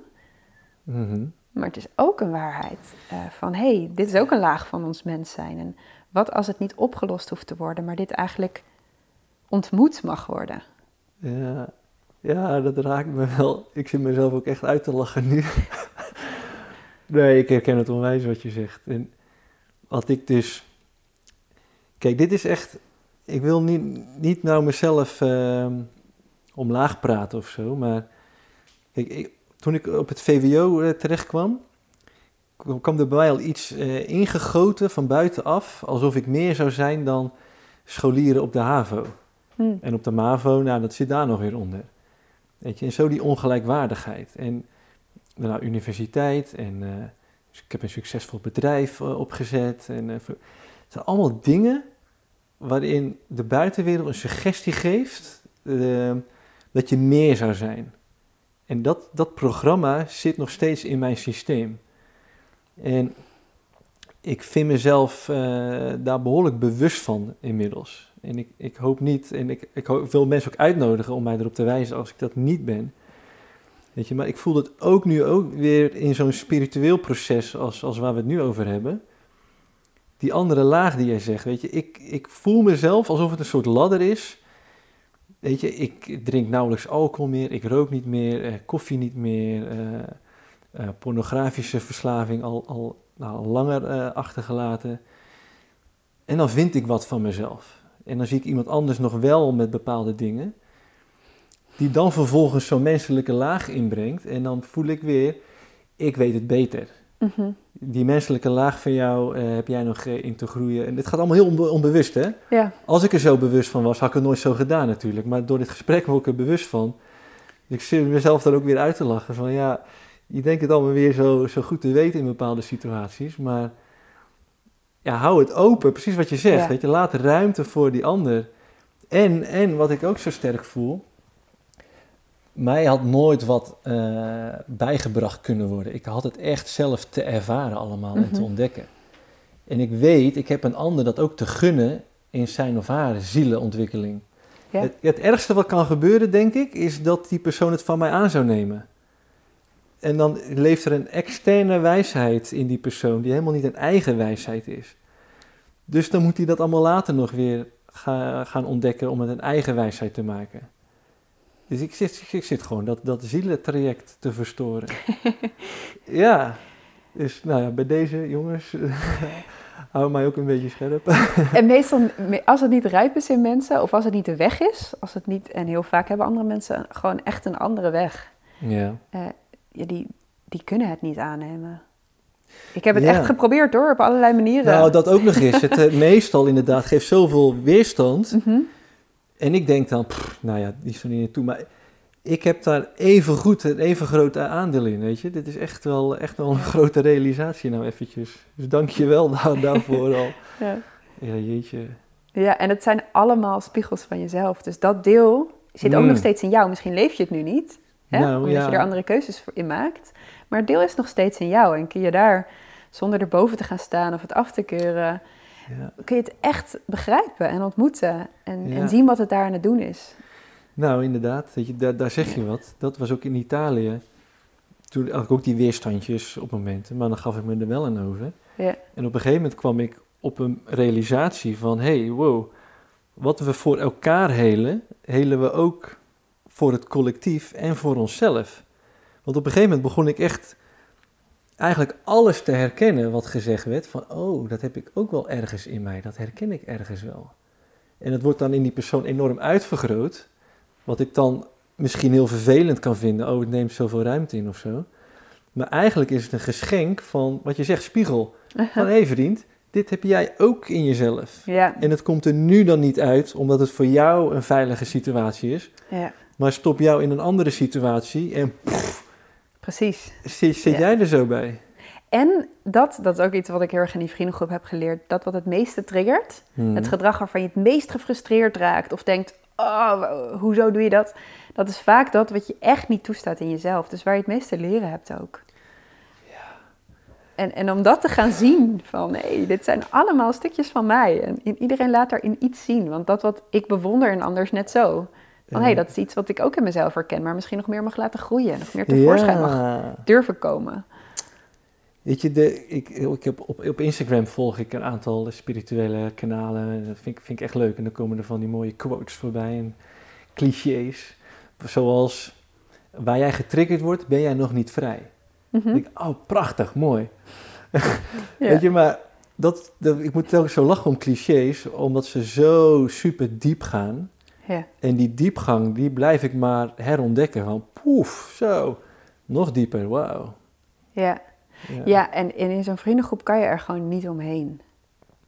Mhm. maar het is ook een waarheid eh, van hé, hey, dit is ook een laag van ons mens zijn. En wat als het niet opgelost hoeft te worden, maar dit eigenlijk ontmoet mag worden. Ja. ja, dat raakt me wel. Ik zit mezelf ook echt uit te lachen nu. [laughs] nee, ik herken het onwijs wat je zegt. En wat ik dus... Kijk, dit is echt... Ik wil niet, niet nou mezelf ehm, omlaag praten of zo, maar... Kijk, ik, toen ik op het VWO eh, terecht kwam, kwam er bij mij al iets eh, ingegoten van buitenaf, alsof ik meer zou zijn dan scholieren op de HAVO. Hm. En op de MAVO, nou, dat zit daar nog weer onder. Weet je, en zo die ongelijkwaardigheid. En nou, universiteit en eh, dus ik heb een succesvol bedrijf eh, opgezet. En, ver- het zijn allemaal dingen waarin de buitenwereld een suggestie geeft eh, dat je meer zou zijn. En dat, dat programma zit nog steeds in mijn systeem. En ik vind mezelf daar behoorlijk bewust van inmiddels. En ik, ik hoop niet, en ik, ik hoop- wil mensen ook uitnodigen om mij erop te wijzen als ik dat niet ben. Weet je, maar ik voel dat ook nu ook weer in zo'n spiritueel proces als, als waar we het nu over hebben. Die andere laag die jij zegt, weet je, ik, ik voel mezelf alsof het een soort ladder is. Weet je, ik drink nauwelijks alcohol meer, ik rook niet meer, eh, koffie niet meer, eh, eh, pornografische verslaving al, al, nou, al langer eh, achtergelaten. En dan vind ik wat van mezelf. En dan zie ik iemand anders nog wel met bepaalde dingen. Die dan vervolgens zo'n menselijke laag inbrengt. En dan voel ik weer, ik weet het beter. Mhm. Die menselijke laag van jou eh, heb jij nog eh, in te groeien. En dit gaat allemaal heel onbe- onbewust, hè? Ja, Als ik er zo bewust van was, had ik het nooit zo gedaan natuurlijk. Maar door dit gesprek word ik er bewust van. Ik zit mezelf dan ook weer uit te lachen. Van ja, je denkt het allemaal weer zo, zo goed te weten in bepaalde situaties. Maar ja, hou het open, precies wat je zegt. Ja. Weet je, laat ruimte voor die ander. En, en wat ik ook zo sterk voel. Mij had nooit wat eh, bijgebracht kunnen worden. Ik had het echt zelf te ervaren allemaal en te Mhm. ontdekken. En ik weet, ik heb een ander dat ook te gunnen in zijn of haar zielenontwikkeling. Ja. Het, het ergste wat kan gebeuren, denk ik, is dat die persoon het van mij aan zou nemen. En dan leeft er een externe wijsheid in die persoon, die helemaal niet een eigen wijsheid is. Dus dan moet hij dat allemaal later nog weer ga- gaan ontdekken om het een eigen wijsheid te maken. Dus ik zit, ik zit gewoon dat, dat zielentraject te verstoren. [laughs] ja, dus nou ja, bij deze jongens, [laughs] hou mij ook een beetje scherp. [laughs] En meestal, me- als het niet rijp is in mensen, of als het niet de weg is, als het niet, en heel vaak hebben andere mensen gewoon echt een andere weg. ja. Eh, ja, die, die kunnen het niet aannemen. Ik heb het Ja. echt geprobeerd hoor, op allerlei manieren. Nou, dat ook nog eens. Het eh, meestal inderdaad geeft zoveel weerstand. Mhm. En ik denk dan, pff, nou ja, die is er niet naartoe. Maar ik heb daar even goed en even groot aandeel in, weet je. Dit is echt wel, echt wel een [laughs] grote realisatie nou eventjes. Dus dank je wel daar, [laughs] daarvoor al. Ja. Ja, jeetje. ja, en het zijn allemaal spiegels van jezelf. Dus dat deel zit ook Mm. nog steeds in jou. Misschien leef je het nu niet, hè? Nou, omdat ja. je er andere keuzes voor in maakt. Maar het deel is nog steeds in jou. En kun je daar, zonder erboven te gaan staan of het af te keuren, Ja. kun je het echt begrijpen en ontmoeten. En, Ja. en zien wat het daar aan het doen is. Nou, inderdaad, weet je, daar, daar zeg je wat. Dat was ook in Italië. Toen had ik ook die weerstandjes op momenten, maar dan gaf ik me er wel aan over. Ja. En op een gegeven moment kwam ik op een realisatie van, hey, wow, wat we voor elkaar helen, helen we ook voor het collectief en voor onszelf. Want op een gegeven moment begon ik echt eigenlijk alles te herkennen wat gezegd werd. Van, oh, dat heb ik ook wel ergens in mij, dat herken ik ergens wel. En het wordt dan in die persoon enorm uitvergroot, wat ik dan misschien heel vervelend kan vinden. Oh, het neemt zoveel ruimte in of zo. Maar eigenlijk is het een geschenk van, wat je zegt, spiegel. Van, hé vriend, dit heb jij ook in jezelf. Ja, En het komt er nu dan niet uit, omdat het voor jou een veilige situatie is. ja, Maar stop jou in een andere situatie en precies. zit, zit Ja. jij er zo bij. En dat, dat is ook iets wat ik heel erg in die vriendengroep heb geleerd. Dat wat het meeste triggert, Hmm. het gedrag waarvan je het meest gefrustreerd raakt of denkt, oh, hoezo doe je dat? Dat is vaak dat wat je echt niet toestaat in jezelf. Dus waar je het meeste leren hebt ook. En, en om dat te gaan zien van nee, dit zijn allemaal stukjes van mij. En iedereen laat daarin iets zien. Want dat wat ik bewonder in anders net zo. Van hé, hey, dat is iets wat ik ook in mezelf herken, maar misschien nog meer mag laten groeien. Nog meer tevoorschijn ja. mag durven komen. Weet je, de, ik, ik heb op, op Instagram volg ik een aantal spirituele kanalen. Dat vind ik, vind ik echt leuk. En dan komen er van die mooie quotes voorbij en clichés. Zoals, waar jij getriggerd wordt, ben jij nog niet vrij. Mm -hmm. ik, oh, prachtig, mooi. [laughs] ja. Weet je, maar dat, dat, ik moet telkens zo lachen om clichés, omdat ze zo super diep gaan. Ja. En die diepgang, die blijf ik maar herontdekken. Van poef, zo, nog dieper, wauw. Ja. Ja, ja en, in zo'n vriendengroep kan je er gewoon niet omheen.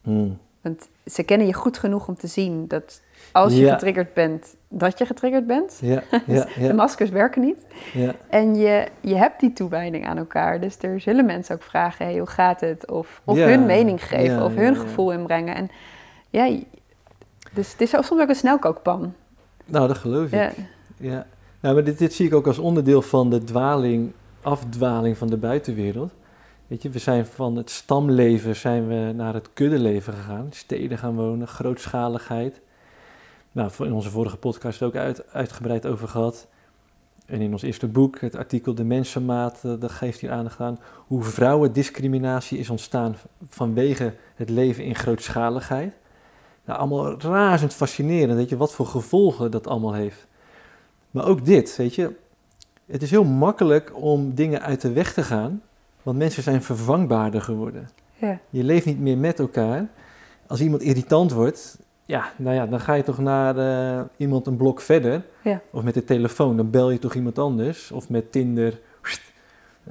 Hmm. Want ze kennen je goed genoeg om te zien dat als je getriggerd bent, dat je getriggerd bent. Ja, [laughs] ja, de maskers werken niet. Ja. En je, je hebt die toewijding aan elkaar. Dus er zullen mensen ook vragen, hey, hoe gaat het? Of, of hun mening geven, of hun gevoel inbrengen. En ja, dus het is soms ook een snelkookpan. Nou, dat geloof ik. Ja. Nou, maar dit, dit zie ik ook als onderdeel van de dwaling, afdwaling van de buitenwereld. Weet je, we zijn van het stamleven zijn we naar het kuddeleven gegaan. Steden gaan wonen, grootschaligheid. Nou, in onze vorige podcast ook uit, uitgebreid over gehad. En in ons eerste boek, het artikel De Mensenmaat, eh, dat geeft hier aandacht aan hoe vrouwendiscriminatie is ontstaan vanwege het leven in grootschaligheid. Nou, allemaal razend fascinerend, weet je, wat voor gevolgen dat allemaal heeft. Maar ook dit, weet je, het is heel makkelijk om dingen uit de weg te gaan want mensen zijn vervangbaarder geworden. Ja. Je leeft niet meer met elkaar. Als iemand irritant wordt, ja, nou ja, dan ga je toch naar uh, iemand een blok verder. Ja. Of met de telefoon, dan bel je toch iemand anders. Of met Tinder,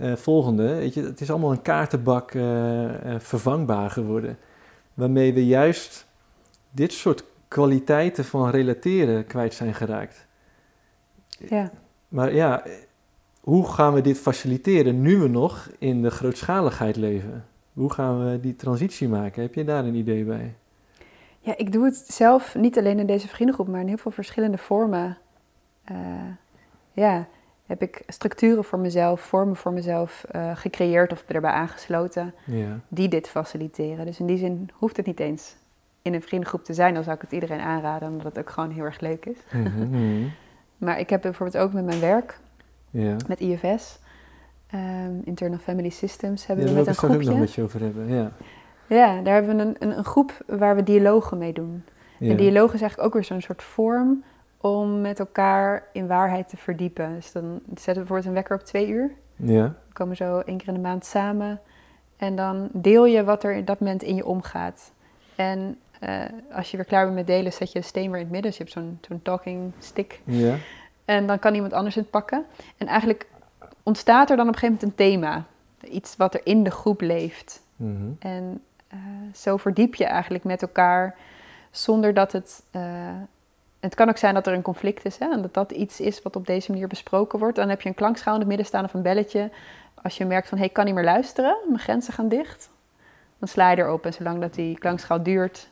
uh, volgende. Weet je, het is allemaal een kaartenbak uh, vervangbaar geworden. Waarmee we juist dit soort kwaliteiten van relateren kwijt zijn geraakt. Ja. Maar ja, hoe gaan we dit faciliteren nu we nog in de grootschaligheid leven? Hoe gaan we die transitie maken? Heb je daar een idee bij? Ja, ik doe het zelf niet alleen in deze vriendengroep, maar in heel veel verschillende vormen. Uh, ja, heb ik structuren voor mezelf, vormen voor mezelf uh, gecreëerd of erbij aangesloten ja. die dit faciliteren. Dus in die zin hoeft het niet eens in een vriendengroep te zijn, dan zou ik het iedereen aanraden, omdat het ook gewoon heel erg leuk is. Mm -hmm. [laughs] maar ik heb bijvoorbeeld ook met mijn werk ja. met IFS, um, ehm, Internal Family Systems, hebben we met een groepje. Daar nog met je over hebben, ja. Ja, daar hebben we een, een, een groep waar we dialogen mee doen. En dialoog is eigenlijk ook weer zo'n soort vorm om met elkaar in waarheid te verdiepen. Dus dan zetten we bijvoorbeeld een wekker op twee uur. Ja. We komen zo één keer in de maand samen. En dan deel je wat er in dat moment in je omgaat. En uh, als je weer klaar bent met delen, zet je de steen weer in het midden. Dus je hebt zo'n zo'n talking stick. Ja. En dan kan iemand anders het pakken. En eigenlijk ontstaat er dan op een gegeven moment een thema. Iets wat er in de groep leeft. Mhm. En uh, zo verdiep je eigenlijk met elkaar zonder dat het. Uh, het kan ook zijn dat er een conflict is hè, en dat dat iets is wat op deze manier besproken wordt. Dan heb je een klankschaal in het midden staan of een belletje. Als je merkt van hé, hey, ik kan niet meer luisteren, mijn grenzen gaan dicht. Dan sla je erop en zolang dat die klankschaal duurt,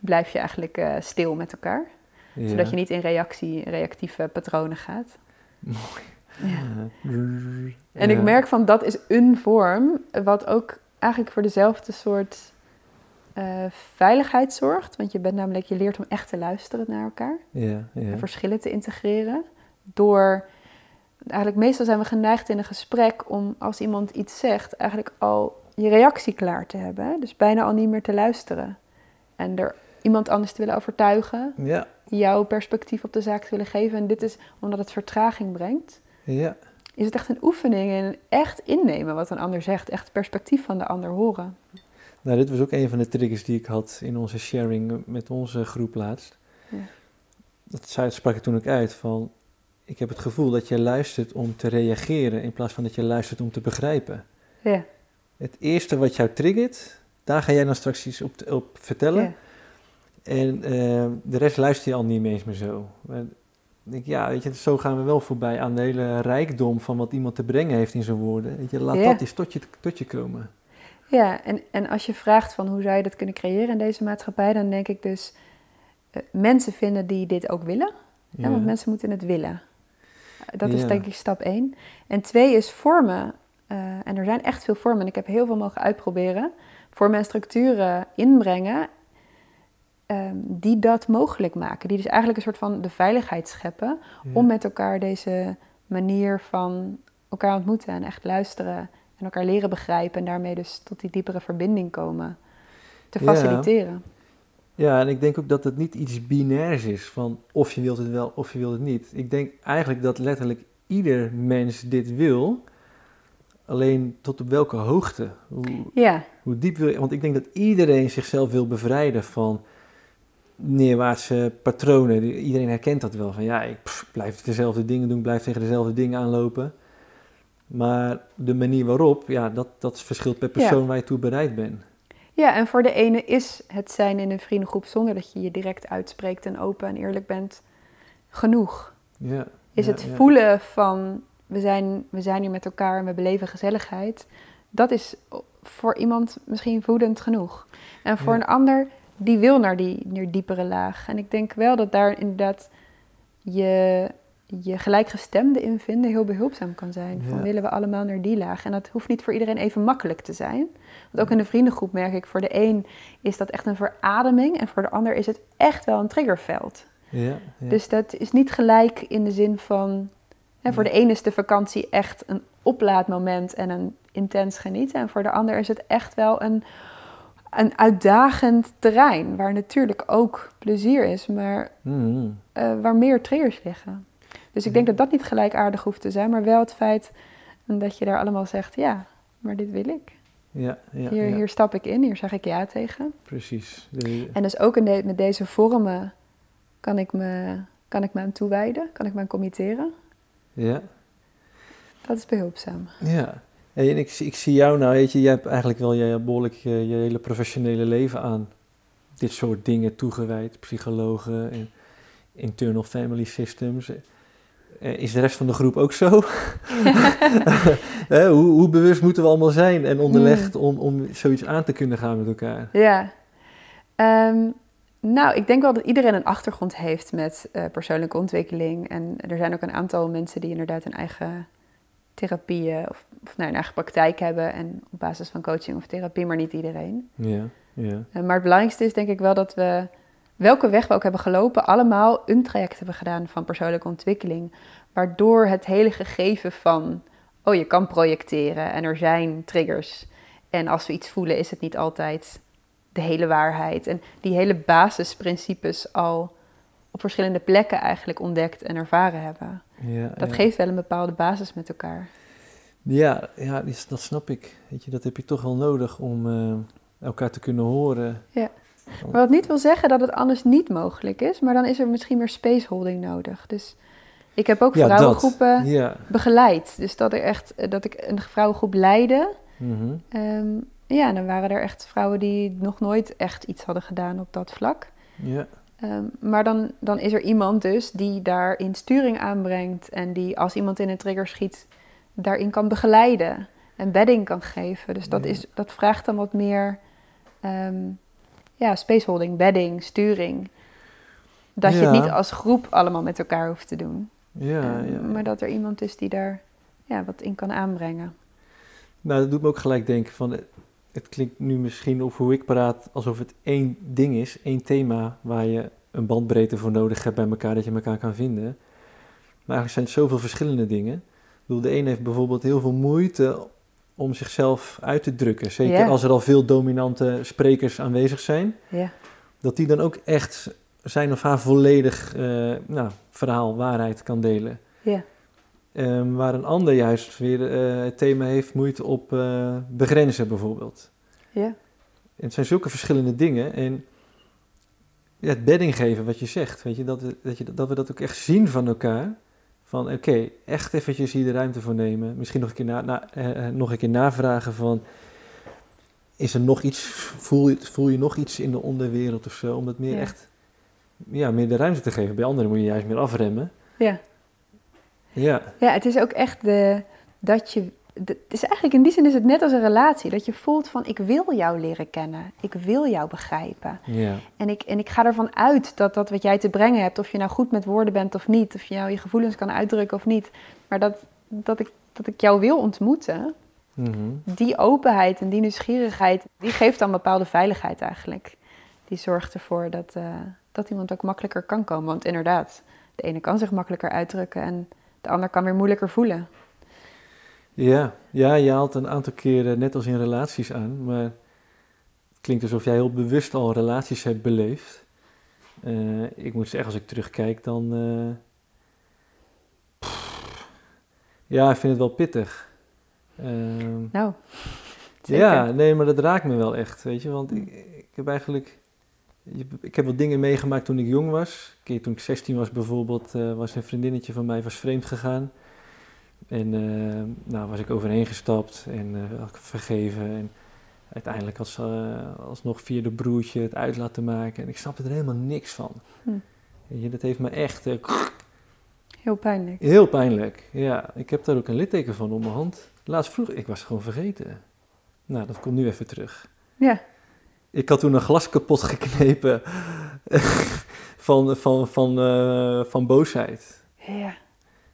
blijf je eigenlijk uh, stil met elkaar zodat je niet in reactie, reactieve patronen gaat. Mooi. Ja. [laughs] En ik merk van dat is een vorm wat ook eigenlijk voor dezelfde soort uh, veiligheid zorgt. Want je bent namelijk, je leert om echt te luisteren naar elkaar. Ja, ja. En verschillen te integreren. Door, eigenlijk meestal zijn we geneigd in een gesprek om als iemand iets zegt, eigenlijk al je reactie klaar te hebben. Dus bijna al niet meer te luisteren. En er iemand anders te willen overtuigen. Ja jouw perspectief op de zaak te willen geven. En dit is omdat het vertraging brengt. Ja. Is het echt een oefening en echt innemen wat een ander zegt. Echt het perspectief van de ander horen. Nou, dit was ook een van de triggers die ik had in onze sharing met onze groep laatst. Ja. Dat sprak ik toen ook uit van... Ik heb het gevoel dat je luistert om te reageren in plaats van dat je luistert om te begrijpen. Ja. Het eerste wat jou triggert, daar ga jij dan straks iets op, op vertellen. Ja. En uh, de rest luister je al niet eens meer zo. denk, ja, weet je, zo gaan we wel voorbij aan de hele rijkdom van wat iemand te brengen heeft in zijn woorden. Weet je, laat dat eens tot je, tot je komen. Ja, en, en als je vraagt van hoe zou je dat kunnen creëren in deze maatschappij, dan denk ik dus uh, mensen vinden die dit ook willen. Ja. want mensen moeten het willen. Dat is denk ik stap één. En twee is vormen eh, en er zijn echt veel vormen en ik heb heel veel mogen uitproberen, vormen en structuren inbrengen ehm, die dat mogelijk maken. Die dus eigenlijk een soort van de veiligheid scheppen om met elkaar deze manier van elkaar ontmoeten en echt luisteren en elkaar leren begrijpen en daarmee dus tot die diepere verbinding komen te faciliteren. Ja, en ik denk ook dat het niet iets binairs is van of je wilt het wel of je wilt het niet. Ik denk eigenlijk dat letterlijk ieder mens dit wil, alleen tot op welke hoogte. Hoe, ja. hoe diep wil je, want ik denk dat iedereen zichzelf wil bevrijden van neerwaartse patronen. Iedereen herkent dat wel. Van ja, ik blijf dezelfde dingen doen, blijf tegen dezelfde dingen aanlopen. Maar de manier waarop, ja, dat, dat verschilt per persoon waar je toe bereid bent. Ja, en voor de ene is het zijn in een vriendengroep zonder dat je je direct uitspreekt en open en eerlijk bent genoeg. Ja, is het voelen van we zijn, we zijn hier met elkaar en we beleven gezelligheid. Dat is voor iemand misschien voedend genoeg. En voor een ander, die wil naar die, naar diepere laag. En ik denk wel dat daar inderdaad je, je gelijkgestemde in vinden heel behulpzaam kan zijn. Van willen we allemaal naar die laag. En dat hoeft niet voor iedereen even makkelijk te zijn. Want ook in de vriendengroep merk ik, voor de een is dat echt een verademing. En voor de ander is het echt wel een triggerveld. Ja, ja. Dus dat is niet gelijk in de zin van... Hè, voor de ene is de vakantie echt een oplaadmoment en een intens genieten. En voor de ander is het echt wel een, een uitdagend terrein. Waar natuurlijk ook plezier is, maar mm-hmm. eh, waar meer triggers liggen. Dus ik denk dat dat niet gelijkaardig hoeft te zijn, maar wel het feit dat je daar allemaal zegt: ja, maar dit wil ik. Ja, ja, hier, ja. hier stap ik in, hier zeg ik ja tegen. Precies. En dus ook in met deze vormen kan ik, me, kan ik me aan toewijden, kan ik me aan committeren. Ja. Dat is behulpzaam. Ja. En ik, ik zie jou nou, weet je, jij hebt eigenlijk wel je, behoorlijk je, je hele professionele leven aan dit soort dingen toegewijd. Psychologen en internal family systems. Eh, is de rest van de groep ook zo? [laughs] hoe, hoe, bewust moeten we allemaal zijn en onderlegd hmm. om, om zoiets aan te kunnen gaan met elkaar? Ja. Um, nou, ik denk wel dat iedereen een achtergrond heeft met uh, persoonlijke ontwikkeling. En er zijn ook een aantal mensen die inderdaad een eigen therapieën of, of nou, een eigen praktijk hebben. En op basis van coaching of therapie, maar niet iedereen. Ja, ja. Uh, maar het belangrijkste is denk ik wel dat we, welke weg we ook hebben gelopen, allemaal een traject hebben gedaan van persoonlijke ontwikkeling. Waardoor het hele gegeven van, oh je kan projecteren en er zijn triggers. En als we iets voelen is het niet altijd de hele waarheid. En die hele basisprincipes al op verschillende plekken eigenlijk ontdekt en ervaren hebben. Ja, dat geeft wel een bepaalde basis met elkaar. Ja, ja dat snap ik. Weet je, dat heb je toch wel nodig om uh, elkaar te kunnen horen. Ja. Maar wat niet wil zeggen dat het anders niet mogelijk is, maar dan is er misschien meer spaceholding nodig. Dus ik heb ook vrouwengroepen ja. begeleid. Dus dat, er echt, dat ik een vrouwengroep leidde. Mm ja, dan waren er echt vrouwen die nog nooit echt iets hadden gedaan op dat vlak. Ja. Ehm, maar dan, dan is er iemand dus die daarin sturing aanbrengt en die als iemand in een trigger schiet, daarin kan begeleiden en bedding kan geven. Dus dat, is, dat vraagt dan wat meer um, ja, spaceholding, bedding, sturing. Dat je het niet als groep allemaal met elkaar hoeft te doen. Ja, ehm, ja, Maar dat er iemand is die daar ja, wat in kan aanbrengen. Nou, dat doet me ook gelijk denken van het klinkt nu misschien of hoe ik praat alsof het één ding is, één thema waar je een bandbreedte voor nodig hebt bij elkaar, dat je elkaar kan vinden. Maar eigenlijk zijn het zoveel verschillende dingen. Bedoel, de een heeft bijvoorbeeld heel veel moeite om zichzelf uit te drukken. Zeker als er al veel dominante sprekers aanwezig zijn. Ja. Dat die dan ook echt zijn of haar volledig uh, nou, verhaal, waarheid kan delen. Ja. Um, waar een ander juist weer uh, het thema heeft moeite op uh, begrenzen bijvoorbeeld. Ja. En het zijn zulke verschillende dingen. En ja, het bedding geven, wat je zegt, weet je, dat, dat, je, dat we dat ook echt zien van elkaar. Van oké, echt eventjes hier de ruimte voor nemen. Misschien nog een keer, na, na uh, nog een keer navragen van... Is er nog iets, voel je, voel je nog iets in de onderwereld of zo? Om het meer ja. echt, ja, meer de ruimte te geven. Bij anderen moet je juist meer afremmen. Ja. Ja. Ja, het is ook echt de, dat je. Het is eigenlijk in die zin is het net als een relatie. Dat je voelt van ik wil jou leren kennen. Ik wil jou begrijpen. En, ik, en ik ga ervan uit dat dat wat jij te brengen hebt, of je nou goed met woorden bent of niet, of je nou je gevoelens kan uitdrukken of niet. Maar dat, dat, ik, dat ik jou wil ontmoeten. Mhm. Die openheid en die nieuwsgierigheid, die geeft dan bepaalde veiligheid eigenlijk. Die zorgt ervoor dat, eh, dat iemand ook makkelijker kan komen. Want inderdaad, de ene kan zich makkelijker uitdrukken en de ander kan weer moeilijker voelen. Ja, ja, je haalt een aantal keren net als in relaties aan, maar het klinkt alsof jij heel bewust al relaties hebt beleefd. Eh, ik moet zeggen, als ik terugkijk, dan. pff, ja, ik vind het wel pittig. Ehm, Nou, [laughs] zeker. ja, nee, maar dat raakt me wel echt, weet je, want ik, ik heb eigenlijk. Ik heb wat dingen meegemaakt toen ik jong was. Een keer toen ik 16 was bijvoorbeeld, eh, was een vriendinnetje van mij was vreemd gegaan. En eh, nou was ik overheen gestapt en eh, had ik vergeven. En uiteindelijk had ze eh, alsnog via de broertje het uit laten maken. En ik snapte er helemaal niks van. Hm. Weet je, dat heeft me echt Heel pijnlijk. heel pijnlijk. Ja, ik heb daar ook een litteken van op mijn hand. Laatst vroeg, ik was gewoon vergeten. Nou, dat komt nu even terug. Ja, Ik had toen een glas kapot geknepen [laughs] van, van, van, van boosheid. ja.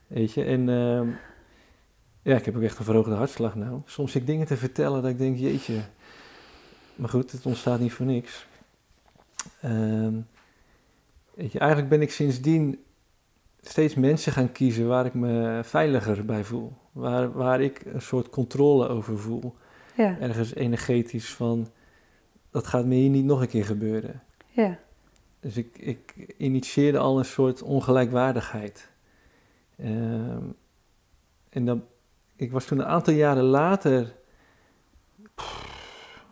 Weet je, en ehm, ja, ik heb ook echt een verhoogde hartslag nou. Soms zit ik dingen te vertellen dat ik denk, jeetje. Maar goed, het ontstaat niet voor niks. Ehm, weet je, eigenlijk ben ik sindsdien steeds mensen gaan kiezen waar ik me veiliger bij voel. Waar, waar ik een soort controle over voel. ja, Ergens energetisch van, dat gaat me hier niet nog een keer gebeuren. ja. Dus ik, ik initieerde al een soort ongelijkwaardigheid. Ehm, en dan, ik was toen een aantal jaren later,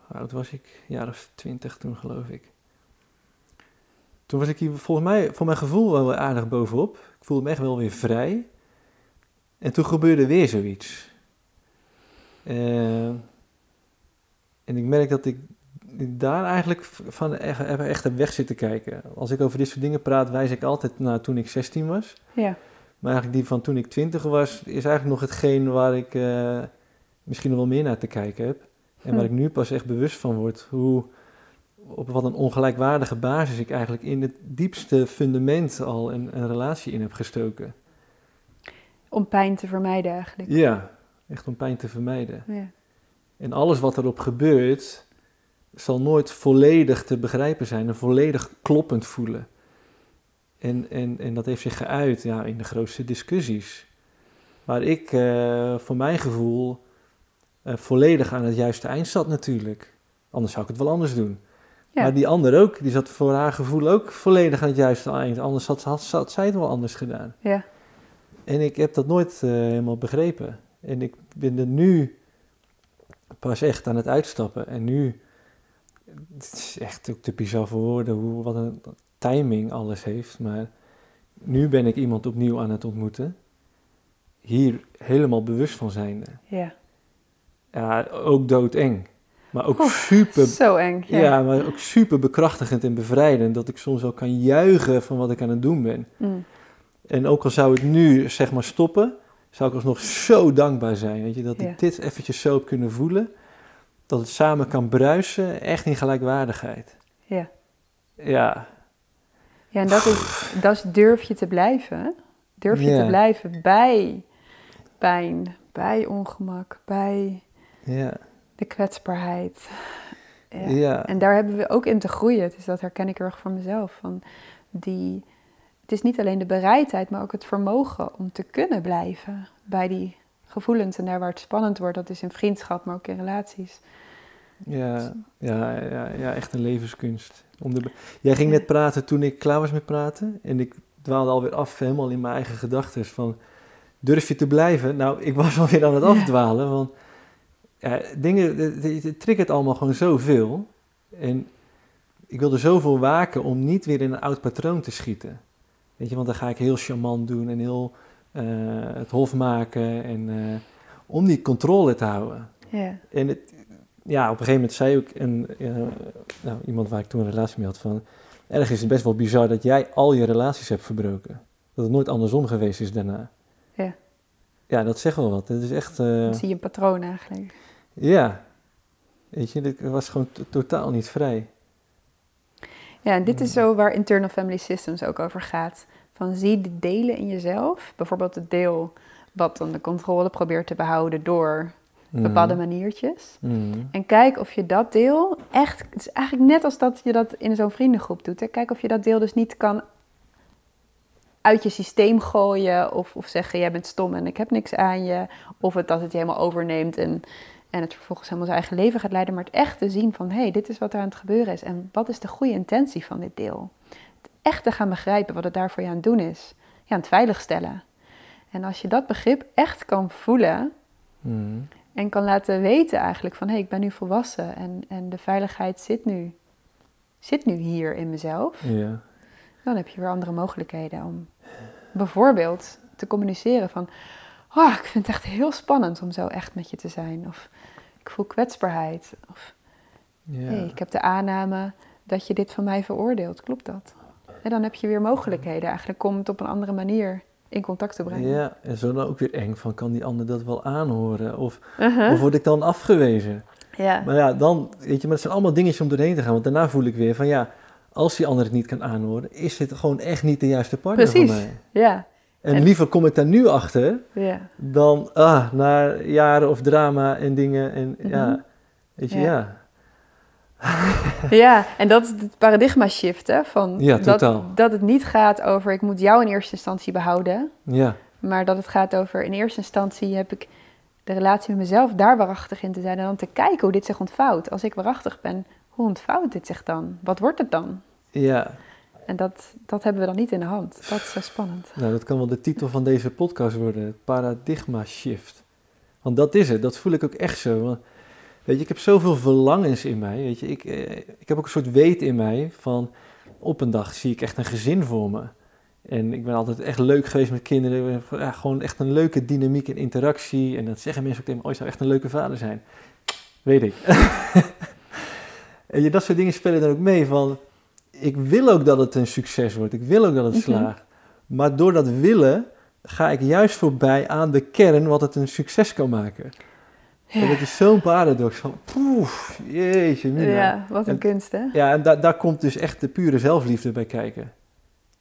hoe oud was ik? Jaar of twintig toen geloof ik. Toen was ik hier volgens mij, voor mijn gevoel wel weer aardig bovenop. Ik voelde me echt wel weer vrij. En toen gebeurde weer zoiets. Ehm, en ik merk dat ik daar eigenlijk van echt, echt heb weg zitten kijken. Als ik over dit soort dingen praat, wijs ik altijd naar toen ik 16 was. ja. Maar eigenlijk die van toen ik 20 was, is eigenlijk nog hetgeen waar ik eh, misschien nog wel meer naar te kijken heb. En waar Hm. ik nu pas echt bewust van word. Hoe, op wat een ongelijkwaardige basis ik eigenlijk in het diepste fundament al een, een relatie in heb gestoken. Om pijn te vermijden eigenlijk. Ja, echt om pijn te vermijden. Ja. En alles wat erop gebeurt, zal nooit volledig te begrijpen zijn en volledig kloppend voelen. En, en, en dat heeft zich geuit ja, in de grootste discussies. Waar ik eh, voor mijn gevoel eh, volledig aan het juiste eind zat natuurlijk. Anders zou ik het wel anders doen. Ja. Maar die ander ook, die zat voor haar gevoel ook volledig aan het juiste eind. Anders had, had, had zij het wel anders gedaan. Ja. En ik heb dat nooit eh, helemaal begrepen. En ik ben er nu pas echt aan het uitstappen. En nu, het is echt ook te bizar voor woorden hoe, wat een timing alles heeft. Maar nu ben ik iemand opnieuw aan het ontmoeten. Hier helemaal bewust van zijnde. ja. Ja, ook doodeng. Maar ook super Zo eng. Ja. ja. maar ook super bekrachtigend en bevrijdend. Dat ik soms wel kan juichen van wat ik aan het doen ben. Mm. En ook al zou het nu zeg maar stoppen, zou ik alsnog zo dankbaar zijn. Weet je, dat Ja. ik dit eventjes zo heb kunnen voelen. Dat het samen kan bruisen, echt in gelijkwaardigheid. Ja. Ja, Ja, en dat is, dat is durf je te blijven. Durf je te blijven bij pijn, bij ongemak, bij de kwetsbaarheid. Ja. ja. En daar hebben we ook in te groeien. Dus dat herken ik heel erg voor mezelf. Van die, het is niet alleen de bereidheid, maar ook het vermogen om te kunnen blijven bij die gevoelens. En daar waar het spannend wordt, dat is in vriendschap, maar ook in relaties. Ja, ja, ja, ja, echt een levenskunst. Om de, jij ging net praten toen ik klaar was met praten. En ik dwaalde alweer af, helemaal in mijn eigen gedachten. Van, durf je te blijven? Nou, ik was [laughs] alweer aan het afdwalen. Want ja, dingen, het- het het triggert allemaal gewoon zoveel. En ik wilde zoveel waken om niet weer in een oud patroon te schieten. Weet je, want dan ga ik heel charmant doen en heel eh, het hof maken. En eh, om die controle te houden. Ja, En het, ja, op een gegeven moment zei ook een, eh, nou, iemand waar ik toen een relatie mee had van... Ergens is het best wel bizar dat jij al je relaties hebt verbroken. Dat het nooit andersom geweest is daarna. Ja. Ja, dat zegt wel wat. Het is echt... dan zie je een patroon eigenlijk. ja. Weet je, ik was gewoon to- totaal niet vrij. Ja, en dit is Mm. zo waar Internal Family Systems ook over gaat. Van zie de delen in jezelf. Bijvoorbeeld het deel wat dan de controle probeert te behouden door. Bepaalde maniertjes. Mhm. En kijk of je dat deel echt, het is eigenlijk net als dat je dat in zo'n vriendengroep doet. Hè? Kijk of je dat deel dus niet kan uit je systeem gooien of, of zeggen jij bent stom en ik heb niks aan je. Of het dat het je helemaal overneemt en, en het vervolgens helemaal zijn eigen leven gaat leiden. Maar het echt te zien van hé, hey, dit is wat er aan het gebeuren is en wat is de goede intentie van dit deel. Het echt te gaan begrijpen wat het daar voor je aan het doen is. Ja, aan het veiligstellen. En als je dat begrip echt kan voelen, Mhm. En kan laten weten eigenlijk van hé, hey, ik ben nu volwassen en, en de veiligheid zit nu, zit nu hier in mezelf. Ja. Dan heb je weer andere mogelijkheden om bijvoorbeeld te communiceren van oh, ik vind het echt heel spannend om zo echt met je te zijn. Of ik voel kwetsbaarheid. Of Ja. hey, ik heb de aanname dat je dit van mij veroordeelt. Klopt dat? En dan heb je weer mogelijkheden eigenlijk om het op een andere manier in contact te brengen. Ja, en zo dan ook weer eng van, kan die ander dat wel aanhoren? Of, Uh-huh. of word ik dan afgewezen? Ja. Maar ja, dan, weet je, maar het zijn allemaal dingetjes om doorheen te gaan. Want daarna voel ik weer van, ja, als die ander het niet kan aanhoren, is dit gewoon echt niet de juiste partner Precies. voor mij. Ja. En, En- liever kom ik daar nu achter, Ja. dan, ah, na jaren of drama en dingen. En Mhm. ja, weet je, Ja. ja. [laughs] Ja, en dat is het paradigma shift, hè? Van Ja, dat, dat het niet gaat over ik moet jou in eerste instantie behouden, Ja, maar dat het gaat over in eerste instantie heb ik de relatie met mezelf daar waarachtig in te zijn en dan te kijken hoe dit zich ontvouwt. Als ik waarachtig ben, hoe ontvouwt dit zich dan? Wat wordt het dan? ja. En dat, dat hebben we dan niet in de hand. Dat is zo spannend. Nou, dat kan wel de titel van deze podcast worden, het paradigma shift. Want dat is het, dat voel ik ook echt zo. Weet je, ik heb zoveel verlangens in mij, weet je. Ik, eh, ik heb ook een soort weet in mij van, op een dag zie ik echt een gezin voor me. En ik ben altijd echt leuk geweest met kinderen, ja, gewoon echt een leuke dynamiek en interactie. En dat zeggen mensen ook tegen me, oh, je zou echt een leuke vader zijn. Weet ik. [laughs] en je, dat soort dingen spelen dan ook mee van, ik wil ook dat het een succes wordt, ik wil ook dat het Mhm. slaagt. Maar door dat willen ga ik juist voorbij aan de kern wat het een succes kan maken. En dat is zo'n paradox van, poef, jeetje, mina. Ja, Ja, wat een En- kunst, hè? en da- daar komt dus echt de pure zelfliefde bij kijken.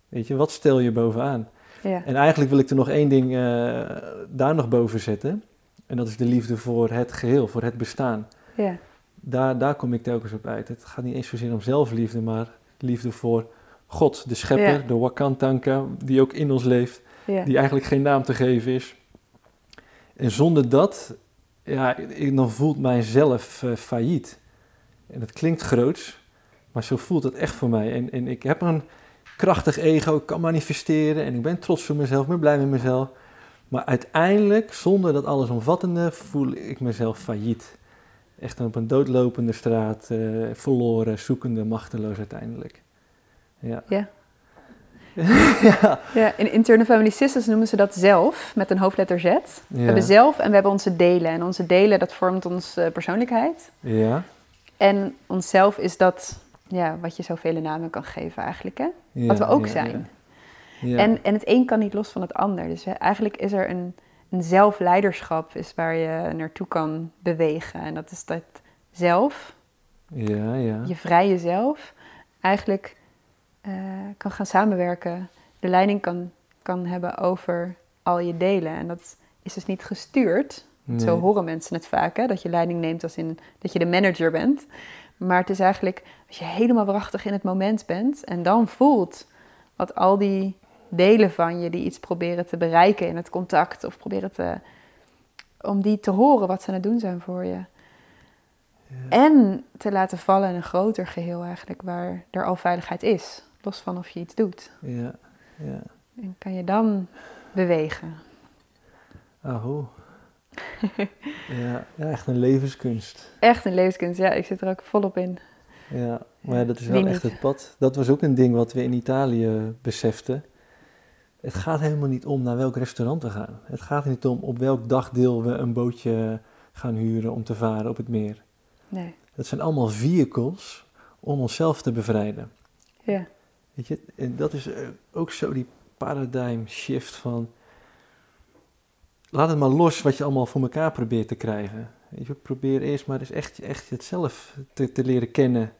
Weet je, wat stel je bovenaan? Ja. En eigenlijk wil ik er nog één ding eh, daar nog boven zetten. En dat is de liefde voor het geheel, voor het bestaan. Ja. Daar, daar kom ik telkens op uit. Het gaat niet eens zozeer om zelfliefde, maar liefde voor God, de schepper, Ja. de Wakantanka, die ook in ons leeft Ja. die eigenlijk geen naam te geven is. En zonder dat, ja, ik, dan voelt mijzelf eh, failliet. En dat klinkt groots, maar zo voelt het echt voor mij. En, en ik heb een krachtig ego, ik kan manifesteren en ik ben trots op mezelf, ben blij met mezelf. Maar uiteindelijk, zonder dat allesomvattende, voel ik mezelf failliet. Echt op een doodlopende straat, eh, verloren, zoekende, machteloos uiteindelijk. Ja. Ja. Ja. Ja, in Internal Family Systems noemen ze dat zelf, met een hoofdletter Z. We hebben zelf en we hebben onze delen. En onze delen, dat vormt onze persoonlijkheid. Ja. En onszelf is dat, ja, wat je zoveel namen kan geven eigenlijk, hè? Ja, wat we ook zijn. En, en het een kan niet los van het ander. Dus we- eigenlijk is er een, een zelfleiderschap is waar je naartoe kan bewegen. En dat is dat zelf, ja, ja. je vrije zelf, eigenlijk eh, kan gaan samenwerken. De leiding kan, kan hebben over al je delen. En dat is dus niet gestuurd. Nee. Zo horen mensen het vaak, hè? dat je leiding neemt als in dat je de manager bent. Maar het is eigenlijk als je helemaal waarachtig in het moment bent en dan voelt wat al die delen van je die iets proberen te bereiken in het contact of proberen te, om die te horen wat ze aan het doen zijn voor je. En te laten vallen in een groter geheel eigenlijk, waar er al veiligheid is, los van of je iets doet. Ja, ja. En kan je dan bewegen. Aho. [laughs] ja, ja, echt een levenskunst. Echt een levenskunst, ja, ik zit er ook volop in. Ja, maar ja, dat is wel echt het pad. Dat was ook een ding wat we in Italië beseften. Het gaat helemaal niet om naar welk restaurant we gaan. Het gaat niet om op welk dagdeel we een bootje gaan huren om te varen op het meer. Nee, Dat zijn allemaal vehicles om onszelf te bevrijden. ja, Weet je, en dat is eh, ook zo die paradigm shift van... Laat het maar los wat je allemaal voor elkaar probeert te krijgen. Weet je, probeer eerst maar eens echt, echt het zelf te, te leren kennen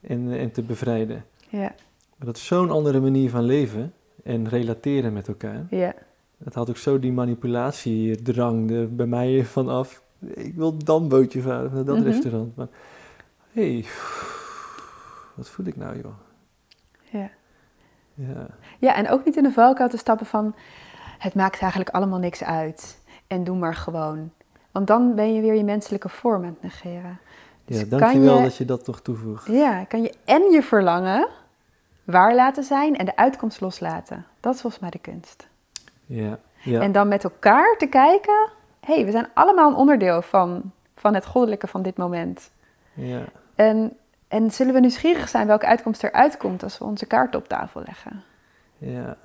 en, eh, en te bevrijden. ja, Maar dat is zo'n andere manier van leven en relateren met elkaar. ja, Dat haalt ook zo die manipulatiedrang er bij mij vanaf. ik wil dan bootje varen naar dat Mhm. restaurant. Maar hé, hey, wat voel ik nou joh? Ja. Ja, ja, en ook niet in de valkuil te stappen van... het maakt eigenlijk allemaal niks uit. En doe maar gewoon. Want dan ben je weer je menselijke vorm aan het negeren. Dus ja dankjewel je- dat je dat toch toevoegt. Ja, kan je en je verlangen waar laten zijn en de uitkomst loslaten. Dat is volgens mij de kunst. Ja, ja, En dan met elkaar te kijken, hé, hey, we zijn allemaal een onderdeel van, van het goddelijke van dit moment. ja, En, en zullen we nieuwsgierig zijn welke uitkomst eruit komt als we onze kaarten op tafel leggen? ja,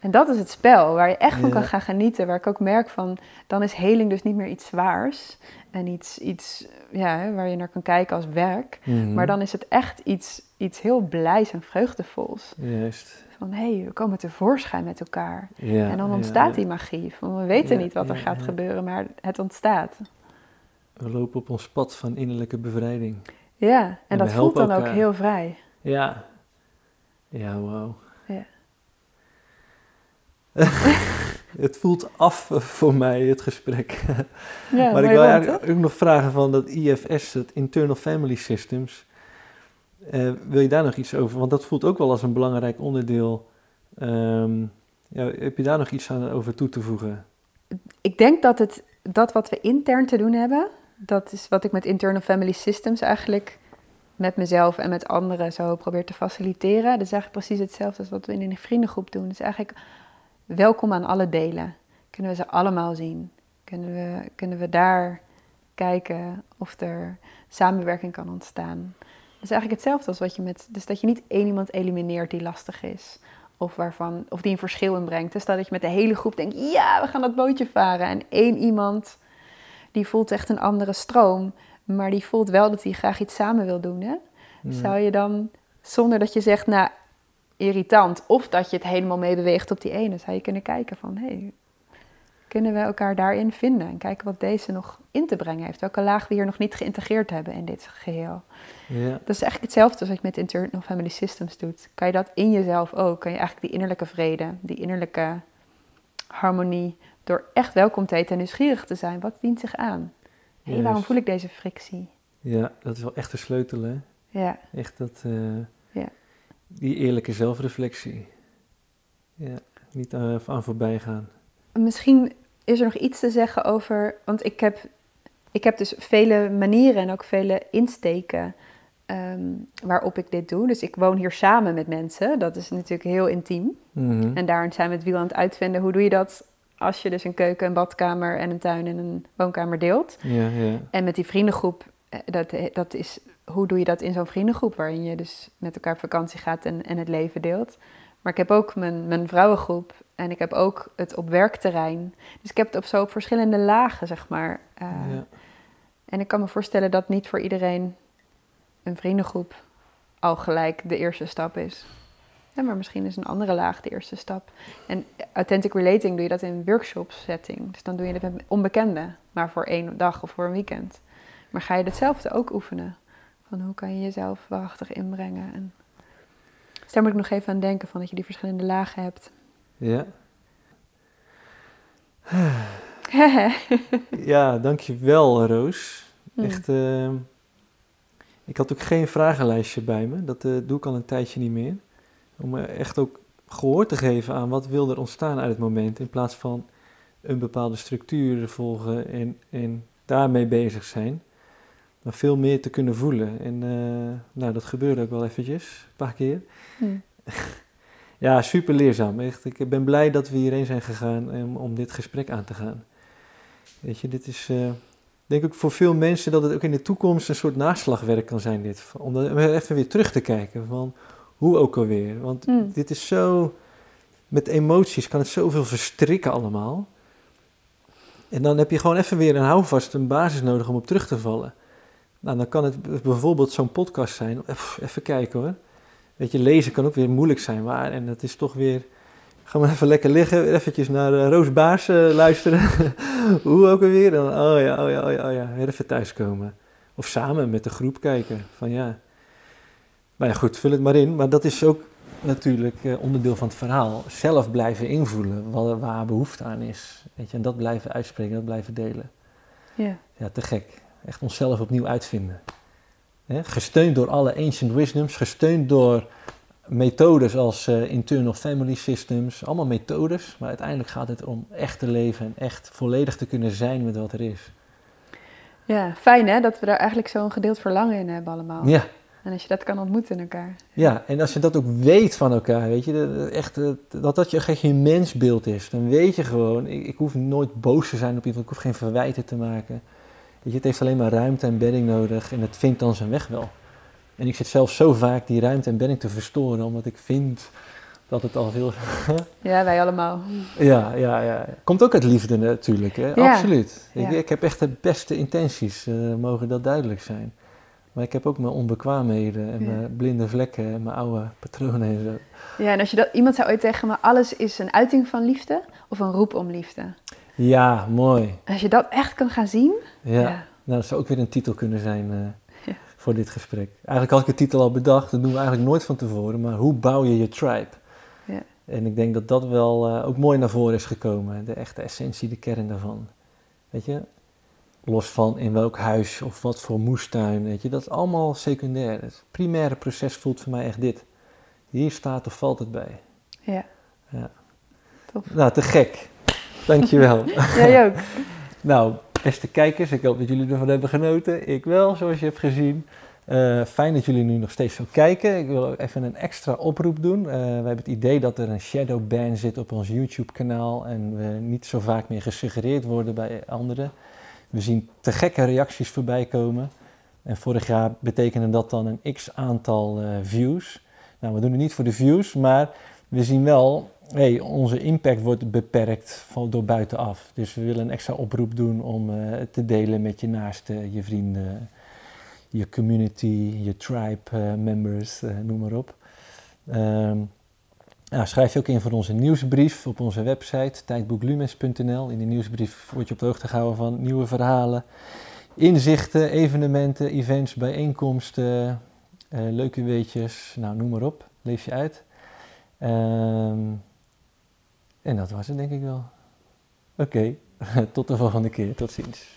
En dat is het spel waar je echt van Ja. kan gaan genieten. Waar ik ook merk van, dan is heling dus niet meer iets zwaars. En iets, iets ja, waar je naar kan kijken als werk. Mhm. Maar dan is het echt iets, iets heel blijs en vreugdevols. Juist. Van hé, hey, we komen tevoorschijn met elkaar. Ja, en dan ontstaat ja. die magie. Van, we weten niet wat er gaat gebeuren, maar het ontstaat. We lopen op ons pad van innerlijke bevrijding. Ja, en, En dat voelt dan ook heel vrij. Ja. Ja, wauw. Ja. [laughs] het voelt af eh, voor mij, het gesprek. [laughs] Ja, maar ik wil eigenlijk ook nog vragen van dat IFS, het Internal Family Systems. Eh, wil je daar nog iets over? Want dat voelt ook wel als een belangrijk onderdeel. Ehm, ja, heb je daar nog iets aan over toe te voegen? Ik denk dat het, dat wat we intern te doen hebben, dat is wat ik met Internal Family Systems eigenlijk met mezelf en met anderen zo probeer te faciliteren. Dat is eigenlijk precies hetzelfde als wat we in een vriendengroep doen. Is eigenlijk welkom aan alle delen. Kunnen we ze allemaal zien? Kunnen we, kunnen we daar kijken of er samenwerking kan ontstaan? Het is eigenlijk hetzelfde als wat je met... Dus dat je niet één iemand elimineert die lastig is. Of, waarvan, of die een verschil inbrengt. Dus dat je met de hele groep denkt, ja, we gaan dat bootje varen. En één iemand, die voelt echt een andere stroom. Maar die voelt wel dat hij graag iets samen wil doen. Hè? Zou je dan, zonder dat je zegt, nou, irritant. Of dat je het helemaal meebeweegt op die ene. Zou je kunnen kijken van, hé, hey, kunnen we elkaar daarin vinden? En kijken wat deze nog in te brengen heeft. Welke laag we hier nog niet geïntegreerd hebben in dit geheel. Ja, Dat is eigenlijk hetzelfde als wat je met Internal Family Systems doet. Kan je dat in jezelf ook? Kan je eigenlijk die innerlijke vrede, die innerlijke harmonie, door echt welkom te heten en nieuwsgierig te zijn, wat dient zich aan? Hé, waarom voel ik deze frictie? ja, dat is wel echt de sleutel, hè? Ja, Echt dat, eh, Ja. die eerlijke zelfreflectie. Ja, niet eh, aan voorbij gaan. misschien is er nog iets te zeggen over, want ik heb, ik heb dus vele manieren en ook vele insteken ehm, waarop ik dit doe. Dus ik woon hier samen met mensen, dat is natuurlijk heel intiem. Mhm. En daarin zijn we het wiel aan het uitvinden. Hoe doe je dat als je dus een keuken, een badkamer en een tuin en een woonkamer deelt? Ja, ja. En met die vriendengroep, eh, dat, dat is, hoe doe je dat in zo'n vriendengroep waarin je dus met elkaar op vakantie gaat en, en het leven deelt? Maar ik heb ook mijn, mijn vrouwengroep en ik heb ook het op werkterrein. Dus ik heb het op zo op verschillende lagen, zeg maar. Eh, ja. En ik kan me voorstellen dat niet voor iedereen een vriendengroep al gelijk de eerste stap is. Ja, maar misschien is een andere laag de eerste stap. En authentic relating doe je dat in een workshop setting. Dus dan doe je het met onbekenden, maar voor één dag of voor een weekend. Maar ga je hetzelfde ook oefenen? Van hoe kan je jezelf waarachtig inbrengen? En... Dus daar moet ik nog even aan denken, van dat je die verschillende lagen hebt. ja. [laughs] Ja, dankjewel Roos. Hmm. Echt, eh, ik had ook geen vragenlijstje bij me. Dat eh, doe ik al een tijdje niet meer. Om echt ook gehoor te geven aan wat wil er ontstaan uit het moment. In plaats van een bepaalde structuur volgen en, en daarmee bezig zijn. Maar veel meer te kunnen voelen. En eh, nou, dat gebeurde ook wel eventjes, een paar keer. Hmm. [laughs] Ja, super leerzaam. Echt. Ik ben blij dat we hierheen zijn gegaan om, om dit gesprek aan te gaan. Weet je, dit is, ik denk ook voor veel mensen dat het ook in de toekomst een soort naslagwerk kan zijn. Dit. Om even weer terug te kijken van hoe ook alweer. Want Hmm. dit is zo, met emoties kan het zoveel verstrikken allemaal. En dan heb je gewoon even weer een houvast, een basis nodig om op terug te vallen. Nou, dan kan het bijvoorbeeld zo'n podcast zijn. Even, kijken hoor. Weet je, lezen kan ook weer moeilijk zijn. Maar, en dat is toch weer... Ga maar even lekker liggen. Eventjes naar eh, Roos Baars eh, luisteren. [laughs] Hoe ook alweer. Dan, oh ja, oh ja, oh ja, oh ja. Even thuiskomen. Of samen met de groep kijken. Van ja. Nou ja, goed, vul het maar in. Maar dat is ook natuurlijk eh, onderdeel van het verhaal. Zelf blijven invoelen wat, waar behoefte aan is. Weet je, en dat blijven uitspreken, dat blijven delen. Ja. Ja, te gek. Echt onszelf opnieuw uitvinden. Gesteund door alle ancient wisdoms, gesteund door methodes als eh, internal family systems, allemaal methodes, maar uiteindelijk gaat het om echt te leven en echt volledig te kunnen zijn met wat er is. ja, fijn hè, dat we daar eigenlijk zo'n gedeeld verlangen in hebben allemaal. Ja, En als je dat kan ontmoeten in elkaar. ja, en als je dat ook weet van elkaar, weet je, dat- dat echt, dat dat je je mensbeeld is, dan weet je gewoon, ik, ik hoef nooit boos te zijn op iemand, ik hoef geen verwijten te maken. Weet je, het heeft alleen maar ruimte en bedding nodig en het vindt dan zijn weg wel. En ik zit zelf zo vaak die ruimte en bedding te verstoren, omdat ik vind dat het al veel [laughs] Ja, wij allemaal. Ja, ja, ja. Komt ook uit liefde natuurlijk, hè? Ja. Absoluut. Ik, Ja. ik heb echt de beste intenties, eh, mogen dat duidelijk zijn. Maar ik heb ook mijn onbekwaamheden en Ja. mijn blinde vlekken en mijn oude patronen en zo. Ja, en als je dat, iemand zou ooit zeggen, maar alles is een uiting van liefde of een roep om liefde. Ja, mooi. Als je dat echt kan gaan zien, Ja. ja. Nou, dat zou ook weer een titel kunnen zijn eh, [laughs] Ja. voor dit gesprek. Eigenlijk had ik de titel al bedacht, dat doen we eigenlijk nooit van tevoren, maar hoe bouw je je tribe? Ja. En ik denk dat dat wel eh, ook mooi naar voren is gekomen, de echte essentie, de kern daarvan. Weet je, los van in welk huis of wat voor moestuin, weet je, dat is allemaal secundair. Het primaire proces voelt voor mij echt dit. Hier staat of valt het bij. ja. Ja. Tof. Nou, te gek. Dankjewel. [laughs] Jij ook. [laughs] Nou, beste kijkers, ik hoop dat jullie ervan hebben genoten. Ik wel, zoals je hebt gezien. Eh, fijn dat jullie nu nog steeds zo kijken. Ik wil even een extra oproep doen. Eh, we hebben het idee dat er een shadow ban zit op ons YouTube-kanaal en we niet zo vaak meer gesuggereerd worden bij anderen. We zien te gekke reacties voorbij komen. En vorig jaar betekende dat dan een x aantal eh, views. Nou, we doen het niet voor de views, maar we zien wel, hey, onze impact wordt beperkt van, door buitenaf. Dus we willen een extra oproep doen om het te delen met je naasten, je vrienden, je community, je tribe eh, members, noem maar op. Ehm, nou, schrijf je ook in voor onze nieuwsbrief op onze website tijdboeklumens.nl. In die nieuwsbrief word je op de hoogte gehouden van nieuwe verhalen, inzichten, evenementen, events, bijeenkomsten, eh, leuke weetjes, nou noem maar op. Leef je uit. Ehm, en dat was het denk ik wel. Oké, [laughs] tot de volgende keer. Tot ziens.